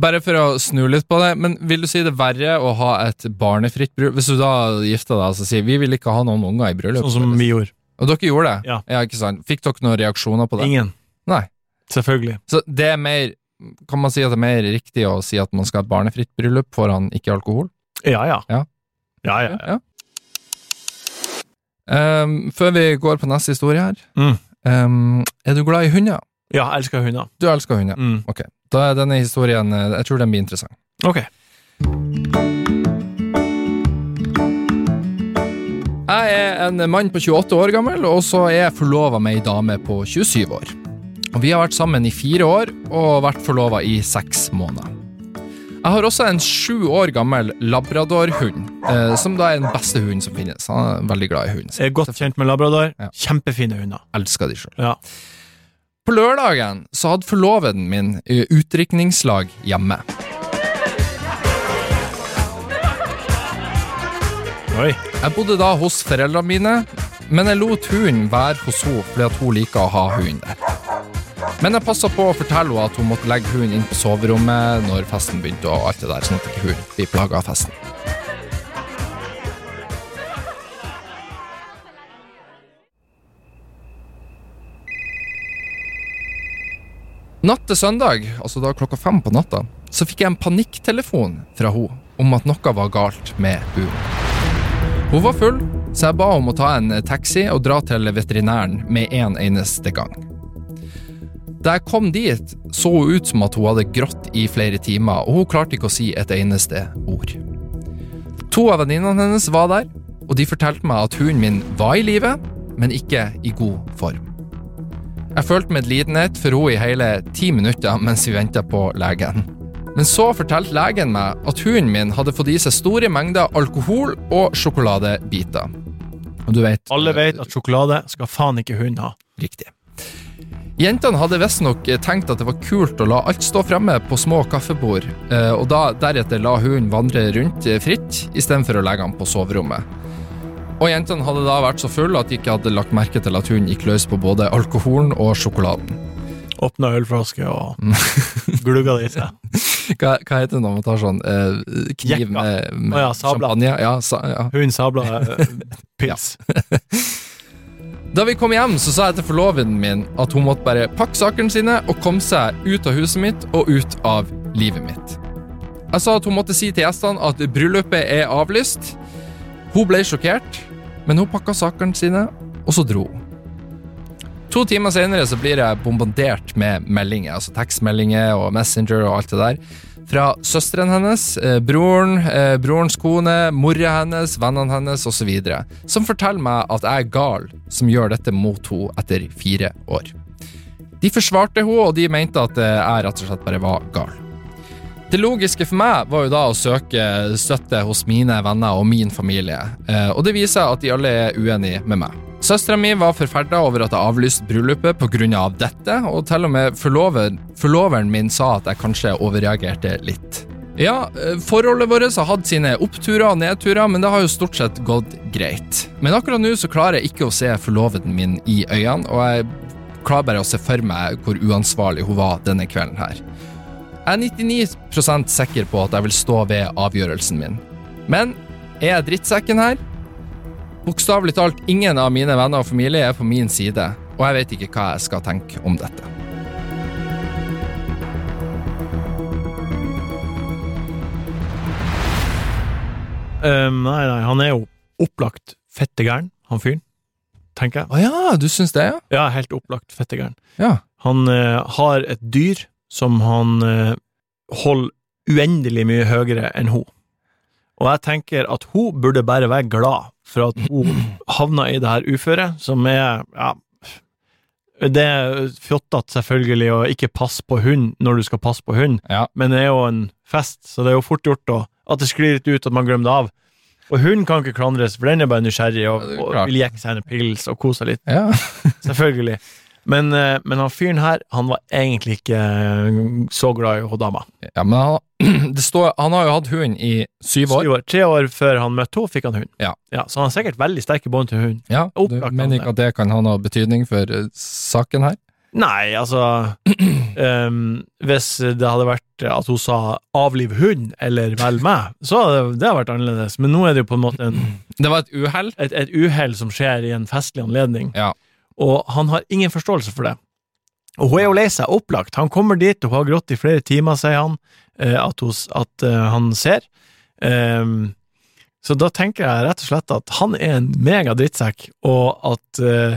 bare for å snu litt på det, men vil du si det er verre å ha et barnefritt bryllup? Hvis du da gifter deg og altså, sier vi vil ikke ha noen unger i bryllup, Sånn som vi gjorde. og dere gjorde det? Ja. ikke sant? Fikk dere noen reaksjoner på det? Ingen. Nei. Selvfølgelig. Så det er mer Kan man si at det er mer riktig å si at man skal ha et barnefritt bryllup foran ikke alkohol? Ja, ja. Ja. Ja, ja. ja. Um, før vi går på neste historie her Mm. um, Er du glad i hunder? Ja, jeg elsker hunder. Du elsker hunder. Mm. Ok. Da er denne historien eh, Jeg tror den blir interessant. Ok. Jeg er en mann på 28 år gammel, og så er jeg forlova med ei dame på 27 år. Og Vi har vært sammen i fire år og vært forlova i seks måneder. Jeg har også en sju år gammel labradorhund, eh, som da er den beste hunden som finnes. Han er veldig glad i hunden sin. Jeg er godt kjent med labrador. Ja. Kjempefine hunder. Elsker de sjøl. Ja. På lørdagen så hadde forloveden min eh, utdrikningslag hjemme. Oi. Jeg bodde da hos foreldrene mine, men jeg lot hunden være hos henne fordi hun liker å ha hunden der. Men jeg passa på å fortelle henne at hun måtte legge hunden inn på soverommet når festen begynte, og alt det der, sånn at ikke hun blir plaga av festen. Natt til søndag, altså da klokka fem på natta, så fikk jeg en panikktelefon fra henne om at noe var galt med hun. Hun var full, så jeg ba om å ta en taxi og dra til veterinæren med en eneste gang. Da jeg kom dit, så hun ut som at hun hadde grått i flere timer, og hun klarte ikke å si et eneste ord. To av venninnene hennes var der, og de fortalte meg at hunden min var i live, men ikke i god form. Jeg følte medlidenhet for henne i hele ti minutter mens vi venta på legen. Men så fortalte legen meg at hunden min hadde fått i seg store mengder alkohol og sjokoladebiter. Og du vet Alle vet at sjokolade skal faen ikke hund ha. Riktig. Jentene hadde visstnok tenkt at det var kult å la alt stå fremme på små kaffebord, eh, og da deretter la hunden vandre rundt eh, fritt, istedenfor å legge han på soverommet. Og jentene hadde da vært så fulle at de ikke hadde lagt merke til at hun gikk løs på både alkoholen og sjokoladen. Åpna ølflaske og glugga det i seg. Hva, hva heter det når man tar sånn eh, kniv Jekka. med, med oh, ja, champagne? Ja, sa, ja. Hun sabla eh, pils. Da vi kom hjem, så sa jeg til forloveden min at hun måtte bare pakke sakene sine og komme seg ut av huset mitt og ut av livet mitt. Jeg sa at hun måtte si til gjestene at bryllupet er avlyst. Hun ble sjokkert, men hun pakka sakene sine, og så dro hun. To timer senere så blir jeg bombardert med meldinger, altså tekstmeldinger og Messenger og alt det der, fra søsteren hennes, eh, broren, eh, brorens kone, mora hennes, vennene hennes osv., som forteller meg at jeg er gal som gjør dette mot henne etter fire år. De forsvarte henne, og de mente at jeg rett og slett bare var gal. Det logiske for meg var jo da å søke støtte hos mine venner og min familie, eh, og det viser at de alle er uenige med meg. Søstera mi var forferda over at jeg avlyste bryllupet pga. Av dette, og til og med forlover, forloveren min sa at jeg kanskje overreagerte litt. Ja, eh, forholdet vårt har hatt sine oppturer og nedturer, men det har jo stort sett gått greit. Men akkurat nå så klarer jeg ikke å se forloveden min i øynene, og jeg klarer bare å se for meg hvor uansvarlig hun var denne kvelden her. Jeg er 99% sikker på at jeg vil stå ved avgjørelsen min. Men er jeg drittsekken her? Bokstavelig talt, ingen av mine venner og familie er på min side, og jeg vet ikke hva jeg skal tenke om dette. Um, nei, nei, han er jo opplagt fettegæren, han fyren. Tenker jeg. Å ja, du syns det, ja? Ja, helt opplagt fettegæren. Ja. Han uh, har et dyr som han eh, holder uendelig mye høyere enn hun. Og jeg tenker at hun burde bare være glad for at hun havna i det her uføret, som er ja, Det er fjottete, selvfølgelig, å ikke passe på hund når du skal passe på hund, Ja. men det er jo en fest, så det er jo fort gjort å, at det sklir litt ut, at man glemmer det av. Og hunden kan ikke klandres, for den er bare nysgjerrig og, Ja, og vil jekke seg en pils og kose seg litt. ja. Selvfølgelig. Men, eh, men han fyren her, han var egentlig ikke eh, så glad i hun dama. ja men han, det står, han har jo hatt hund i syv år. Syv år. Tre år før han møtte henne, fikk han hund. Ja. så han har sikkert veldig sterke bånd til hund. Ja, du Opplagt mener ikke at det kan ha noe betydning for eh, saken her? Nei, altså um, Hvis det hadde vært at hun sa 'avliv hund' eller 'velg meg', så hadde det vært annerledes. Men nå er det jo på en måte en, Det var et uhell. et, et uhell som skjer i en festlig anledning, Ja. Og han har ingen forståelse for det. Og hun er jo lei seg, opplagt. Han kommer dit, og hun har grått i flere timer, sier han, eh, at, hun, at eh, han ser. Um, så da tenker jeg rett og slett at han er en mega drittsekk, og at uh,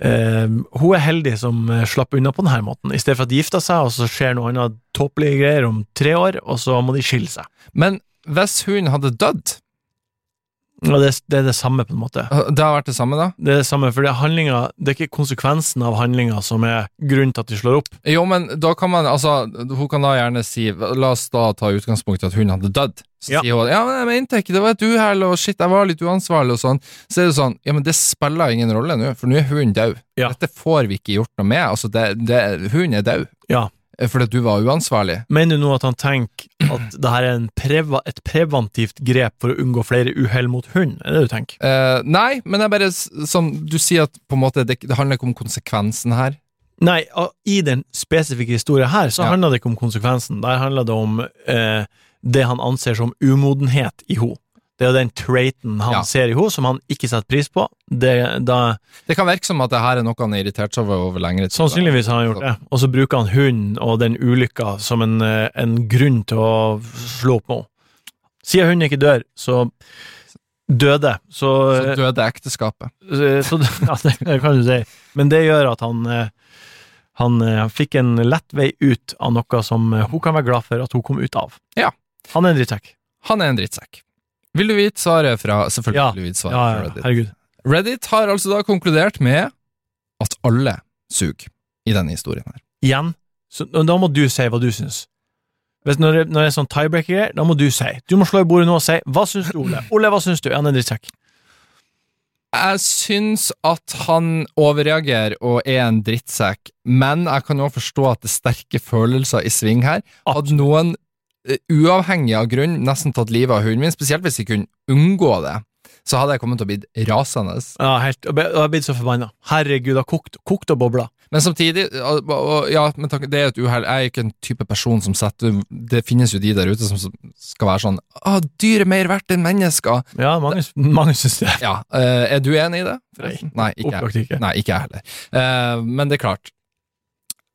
ehm, hun er heldig som slapp unna på denne måten, i stedet for at de gifter seg, og så skjer noe annet tåpelige greier om tre år, og så må de skille seg. Men hvis hun hadde dødd, Og det, det er det samme, på en måte. det har vært det samme da? Det er det samme, for det er handlinga, det er ikke konsekvensen av handlinga som er grunnen til at de slår opp. Jo, men da kan man, altså, hun kan da gjerne si, la oss da ta utgangspunkt i at hun hadde dødd. Så Ja. sier hun, ja, men jeg mente ikke, det var et uhell, og shit, jeg var litt uansvarlig, og sånn. Så er det sånn, ja, men det spiller ingen rolle nå, for nå er hun død. Ja. Dette får vi ikke gjort noe med, altså, det, det, hun er død. Ja. Fordi at du var uansvarlig. Mener du nå at han tenker at det her er en preva, et preventivt grep for å unngå flere uhell mot hund? Er det du tenker? Uh, nei, men jeg bare, som du sier at på en måte, det, det handler ikke om konsekvensen her. Nei, i den spesifikke historien her, så Ja. handler det ikke om konsekvensen. Der handler det om uh, det han anser som umodenhet i henne. Det er jo den traiten han Ja. ser i henne, som han ikke setter pris på. Det, da, Det kan virke som at det her er noe han har irritert seg over over lengre tid. sannsynligvis har han gjort det. Og så bruker han hunden og den ulykka som en, eh, en grunn til å slå opp med henne. Siden hunden ikke dør, så døde, så, Så døde ekteskapet. så, så Ja, det kan du si. Men det gjør at han han, han eh, fikk en lett vei ut av noe som eh, hun kan være glad for at hun kom ut av. Ja. Han er en drittsekk. Han er en drittsekk. Vil du vite svaret fra Selvfølgelig Ja. vil du vite svaret Ja, fra ja, Reddit. herregud. Reddit har altså da konkludert med at alle suger i denne historien her. Igjen, så da må du si hva du syns. Hvis når det, når det er sånn tiebreaker, da må du si. Du må slå i bordet nå og si hva syns du, Ole? Ole, hva syns du? Er han en drittsekk? Jeg syns at han overreagerer og er en drittsekk, men jeg kan jo forstå at det er sterke følelser i sving her. Hadde noen, uavhengig av grunn, nesten tatt livet av hunden min, spesielt hvis jeg kunne unngå det, så hadde jeg kommet til å bli rasende. Ja, helt. Og jeg blitt så forbanna. Herregud, det har kokt, kokt og bobla. Men samtidig, ja, men det er et uhell. Jeg er ikke en type person som setter Det finnes jo de der ute som skal være sånn Å, dyr er mer verdt enn mennesker. Ja, mange, mange syns det. Ja, eh, Er du enig i det? Nei. Nei, ikke jeg. Nei, ikke jeg heller. Eh, men det er klart.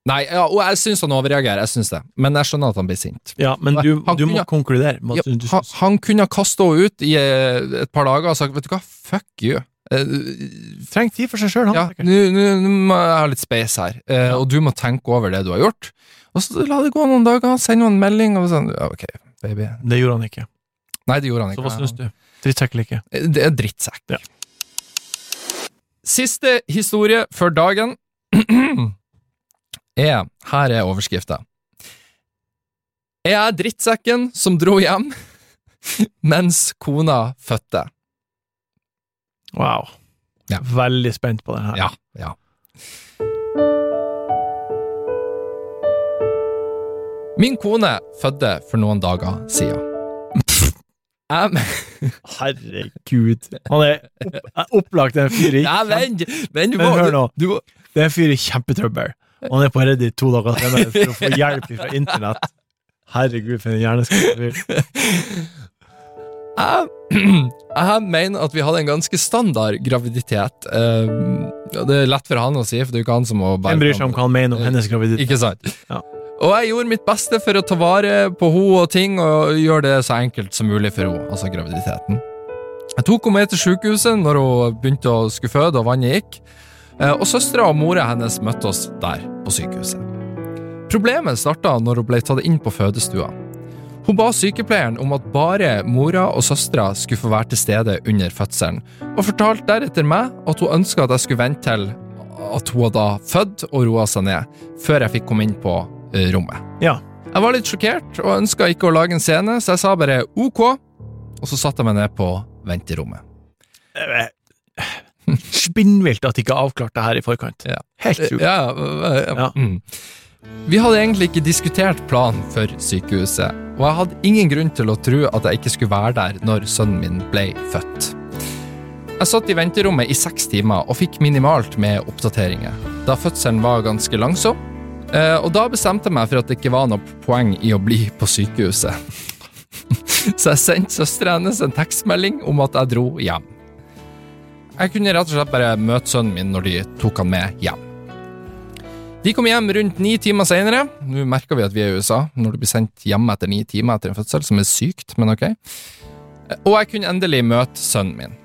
Nei, ja, og jeg syns han overreagerer, jeg syns det. Men jeg skjønner at han blir sint. Ja, men du, du må kunne- konkludere. Ja, han, han kunne ha kasta henne ut i eh, et par dager og sagt vet du hva, fuck you. Uh, Trenger tid for seg sjøl, han. ja, nå må jeg ha litt space her, eh, og du må tenke over det du har gjort. Og så la det gå noen dager, send henne en melding og sånn. Ja, ok, baby. Det gjorde han ikke. Nei, det gjorde han ikke. Så hva syns du? Drittsekk eller ikke? Det er drittsekk. Ja. Siste historie for dagen er Her er overskrifta. Er drittsekken som dro hjem mens kona fødte? Wow. Ja. Veldig spent på det her. Ja, ja. Min kone fødte for noen dager siden. Jeg, Herregud. Han er opp, opplagt en fyr i Nei, vent, vent, du Men hør nå. Du, Det er en fyr i kjempetrøbbel. Og Han er på Reddit to dager senere for å få hjelp fra internett. Herregud, for en hjerneskadd jeg, jeg mener at vi hadde en ganske standard graviditet. Eh, det er lett for han å si, for det er jo ikke han som må Hvem bryr seg om hva han mener om hennes graviditet? Ikke sant? Ja. Og jeg gjorde mitt beste for å ta vare på henne og ting, og gjøre det så enkelt som mulig for henne, altså graviditeten. Jeg tok henne med til sykehuset når hun begynte å skulle føde og vannet gikk, og søstera og mora hennes møtte oss der på sykehuset. Problemet starta når hun ble tatt inn på fødestua. Hun ba sykepleieren om at bare mora og søstera skulle få være til stede under fødselen, og fortalte deretter meg at hun ønska at jeg skulle vente til at hun hadde født og roa seg ned, før jeg fikk komme inn på eh, rommet. Ja. Jeg var litt sjokkert og ønska ikke å lage en scene, så jeg sa bare ok, og så satte jeg meg ned på venterommet. Spinnvilt at de ikke avklarte det her i forkant. Ja. Helt sjukt. Ja, ja, ja. Ja. Mm. Vi hadde egentlig ikke diskutert planen for sykehuset, og jeg hadde ingen grunn til å tro at jeg ikke skulle være der når sønnen min ble født. Jeg satt i venterommet i seks timer og fikk minimalt med oppdateringer, da fødselen var ganske langsom, eh, og da bestemte jeg meg for at det ikke var noe poeng i å bli på sykehuset. Så jeg sendte søstera hennes en tekstmelding om at jeg dro hjem. Jeg kunne rett og slett bare møte sønnen min når de tok han med hjem. De kom hjem rundt ni timer senere. Nå merker vi at vi er i USA, når du blir sendt hjem etter ni timer etter en fødsel, som er sykt, men ok. Og jeg kunne endelig møte sønnen min.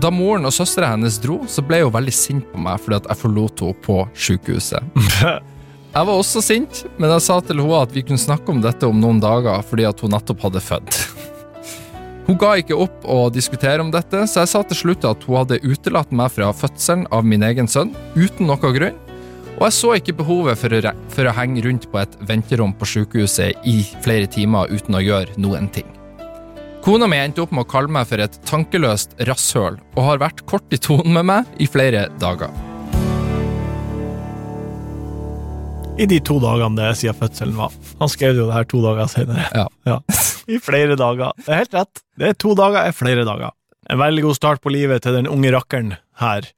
Da moren og søstera hennes dro, så ble hun veldig sint på meg fordi at jeg forlot henne på sykehuset. Jeg var også sint, men jeg sa til henne at vi kunne snakke om dette om noen dager fordi at hun nettopp hadde født. Hun ga ikke opp å diskutere om dette, så jeg sa til slutt at hun hadde utelatt meg fra fødselen av min egen sønn, uten noe grunn, og jeg så ikke behovet for å, for å henge rundt på et venterom på sykehuset i flere timer uten å gjøre noen ting. Kona mi endte opp med å kalle meg for et tankeløst rasshøl, og har vært kort i tonen med meg i flere dager. I de to dagene det siden fødselen var. Han skrev jo det her to dager senere. Ja. I flere dager. Det er helt rett. Det er to dager er flere dager. En veldig god start på livet til den unge rakkeren her.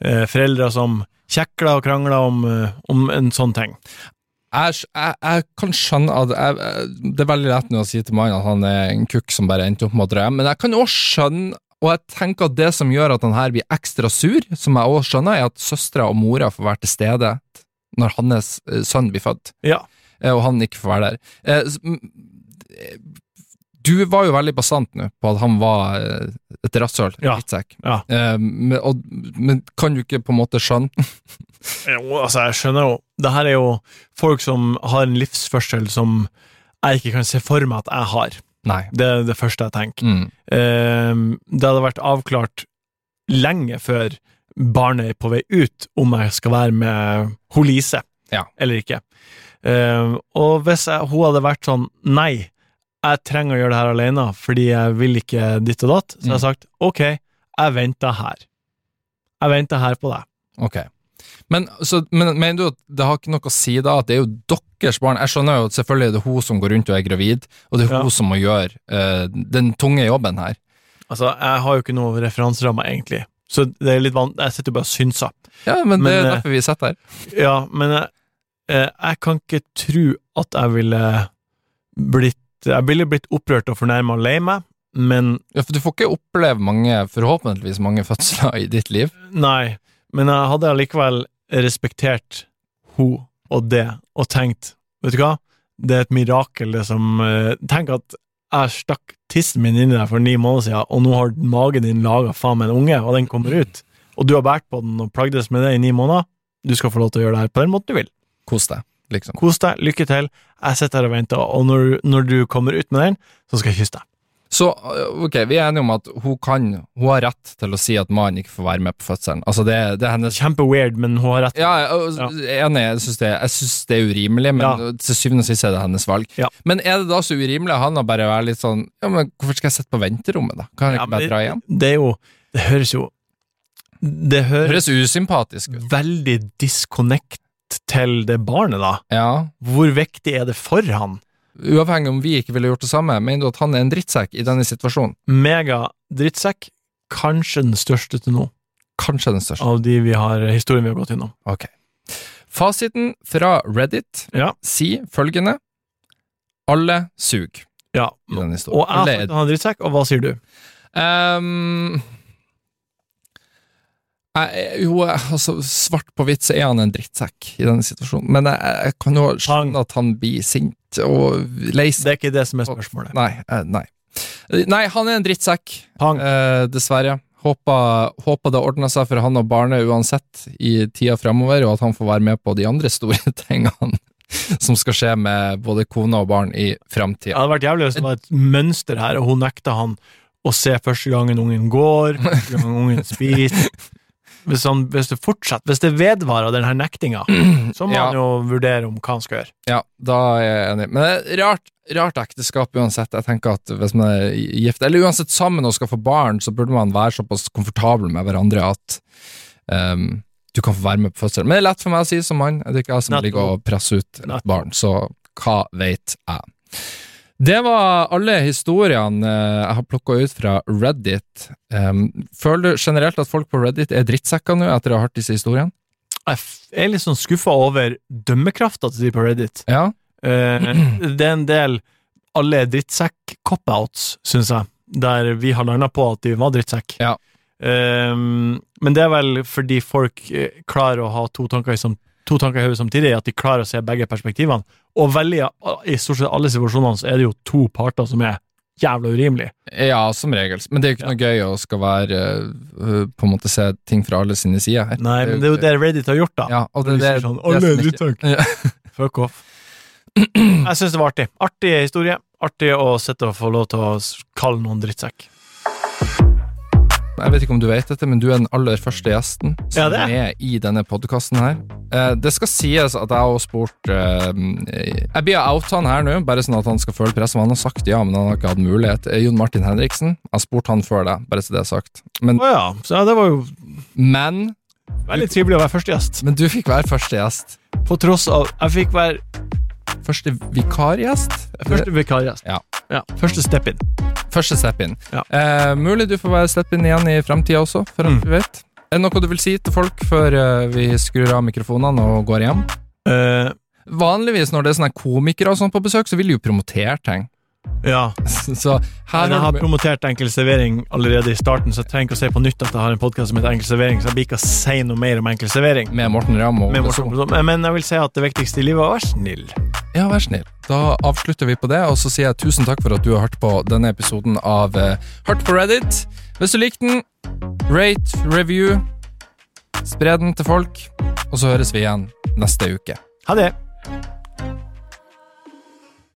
Eh, foreldre som kjekler og krangler om, eh, om en sånn ting. Jeg, jeg, jeg kan skjønne at jeg, Det er veldig lett nå å si til mannen at han er en kukk som bare endte opp med å hjem, men jeg kan også skjønne og jeg tenker at det som gjør at han her blir ekstra sur, som jeg også skjønner, er at søstera og mora får være til stede når hans eh, sønn blir født, Ja. og han ikke får være der. Du var jo veldig bastant nå på at han var eh, et rasshøl, Ja. drittsekk. Ja. Eh, men, men kan du ikke på en måte skjønne Jo, altså, jeg skjønner jo Det her er jo folk som har en livsførsel som jeg ikke kan se for meg at jeg har. Nei. Det er det første jeg tenker. Mm. Eh, det hadde vært avklart lenge før barnet er på vei ut, om jeg skal være med Holise Lise Ja. eller ikke. Eh, og hvis jeg, hun hadde vært sånn Nei, jeg trenger å gjøre det her alene fordi jeg vil ikke ditt og datt, så jeg har sagt ok, jeg venter her. Jeg venter her på deg. Ok. Men, så, men mener du at det har ikke noe å si da, at det er jo deres barn? Jeg skjønner jo at selvfølgelig er det hun som går rundt og er gravid, og det er Ja. hun som må gjøre uh, den tunge jobben her. Altså, jeg har jo ikke noe referanseramme, egentlig, så det er litt van jeg sitter jo bare og synser. Ja, men, det er eh, derfor vi sitter her. Ja, men jeg, eh, jeg kan ikke tro at jeg ville blitt Jeg ville blitt opprørt og fornærma og lei meg, men Ja, for du får ikke oppleve mange, forhåpentligvis mange fødsler i ditt liv. Nei. Men jeg hadde allikevel respektert hun og det, og tenkt Vet du hva, det er et mirakel, det som eh, Tenk at jeg stakk tissen min inni deg for ni måneder siden, og nå har magen din laga faen meg en unge, og den kommer ut, og du har båret på den og plagdes med det i ni måneder. Du skal få lov til å gjøre det her på den måten du vil. Kos deg, liksom. Kos deg, lykke til. Jeg sitter her og venter, og når, når du kommer ut med den, så skal jeg kysse deg. Så øh, ok, vi er enige om at hun kan, hun har rett til å si at mannen ikke får være med på fødselen. Altså, det, det er hennes Kjempeweird, men hun har rett. Ja, jeg er enig, jeg syns det, det er urimelig, men Ja. til syvende og sist er det hennes valg. Ja. Men er det da så urimelig han har bare vært litt sånn Ja, men hvorfor skal jeg sitte på venterommet, da? Kan jeg Ja, ikke bare dra hjem? Det er jo Det høres jo Det Det høres høres usympatisk ut. veldig disconnect til det barnet, da. Ja. Hvor viktig er det for han? Uavhengig om vi ikke ville gjort det samme, mener du at han er en drittsekk i denne situasjonen? Mega drittsekk. Kanskje den største til nå, Kanskje den største. av de vi har, historien vi har gått innom. Ok. Fasiten fra Reddit Ja. sier følgende Alle suger Ja. i denne historien. Og jeg er drittsekk, og hva sier du? Ehm, jeg, jo, altså, svart på hvitt så er han en drittsekk i denne situasjonen, men jeg, jeg kan jo skjønne at han blir sint og lei seg. Det er ikke det som er spørsmålet. Nei, eh, nei. Nei, han er en drittsekk, eh, dessverre. Håper, håper det ordner seg for han og barnet uansett i tida fremover, og at han får være med på de andre store tingene som skal skje med både kone og barn i Det hadde vært jævlig hvis det var et mønster her, og hun nekta han å se første gangen ungen går, første gangen ungen spiser. Hvis, han, hvis det fortsetter, hvis det vedvarer, den her nektinga, så må Ja. han jo vurdere om hva han skal gjøre. Ja, da er jeg enig. Men det er rart, rart ekteskap uansett. Jeg tenker at hvis man er gift, eller uansett sammen og skal få barn, så burde man være såpass komfortabel med hverandre at um, du kan få være med på fødselen. Men det er lett for meg å si som mann. Det er ikke jeg som ligger og presser ut et barn, så hva vet jeg? Det var alle historiene eh, jeg har plukka ut fra Reddit. Føler du generelt at folk på Reddit er drittsekker nå, etter å ha hørt disse historiene? Jeg er litt sånn skuffa over dømmekrafta til de på Reddit. Ja? Eh, det er en del alle drittsekk-cop-outs, syns jeg, der vi har landa på at de var drittsekk. Ja. Men det er vel fordi folk eh, klarer å ha to tanker i, sam to tanker i hodet samtidig, at de klarer å se begge perspektivene. Og veldig, i stort sett alle situasjonene så er det jo to parter som er jævla urimelige. Ja, som regel. Men det er jo ikke noe gøy å skal være øh, På en måte se ting fra alle sine sider her. Nei, men det er jo det Reddit har gjort, da. Ja, og det, det, sier sånn, det alle ikke- Ja. Fuck off. Jeg syns det var artig. Artig historie. Artig å sitte og få lov til å kalle noen drittsekk. Jeg vet ikke om du vet dette, men du er den aller første gjesten som Ja, er. i denne podkasten her. Eh, det skal sies at jeg har spurt eh, Jeg blir out han her nå, bare sånn at han skal føle press. Han har sagt ja, men han har ikke hatt mulighet. Eh, Jon Martin Henriksen. Jeg har spurt han før det, bare så det er sagt. Men, oh ja, så det var jo men, veldig trivelig å være første gjest. men du fikk være første gjest. På tross av Jeg fikk være Første vikargjest? første vikargjest. Ja. ja. Første step-in. Første step-in. Ja. Eh, mulig du får være step-in igjen i framtida også, for alt Mm. vi vet. Er det noe du vil si til folk før eh, vi skrur av mikrofonene og går hjem? Eh, Vanligvis når det er sånne komikere og sånn på besøk, så vil de jo promotere ting. ja. Så her Men jeg har promotert Enkel servering allerede i starten, så jeg trenger ikke å si på nytt at jeg har en podkast som heter Enkel servering, så jeg blir ikke å si noe mer om enkel servering. med Morten Ramm og Med Ole Men jeg vil si at det viktigste i livet er å være snill. Ja, vær snill. Da avslutter vi på det, og så sier jeg tusen takk for at du har hørt på denne episoden av eh, Hørt på Reddit. Hvis du likte den, rate, review, spre den til folk, og så høres vi igjen neste uke. Ha det.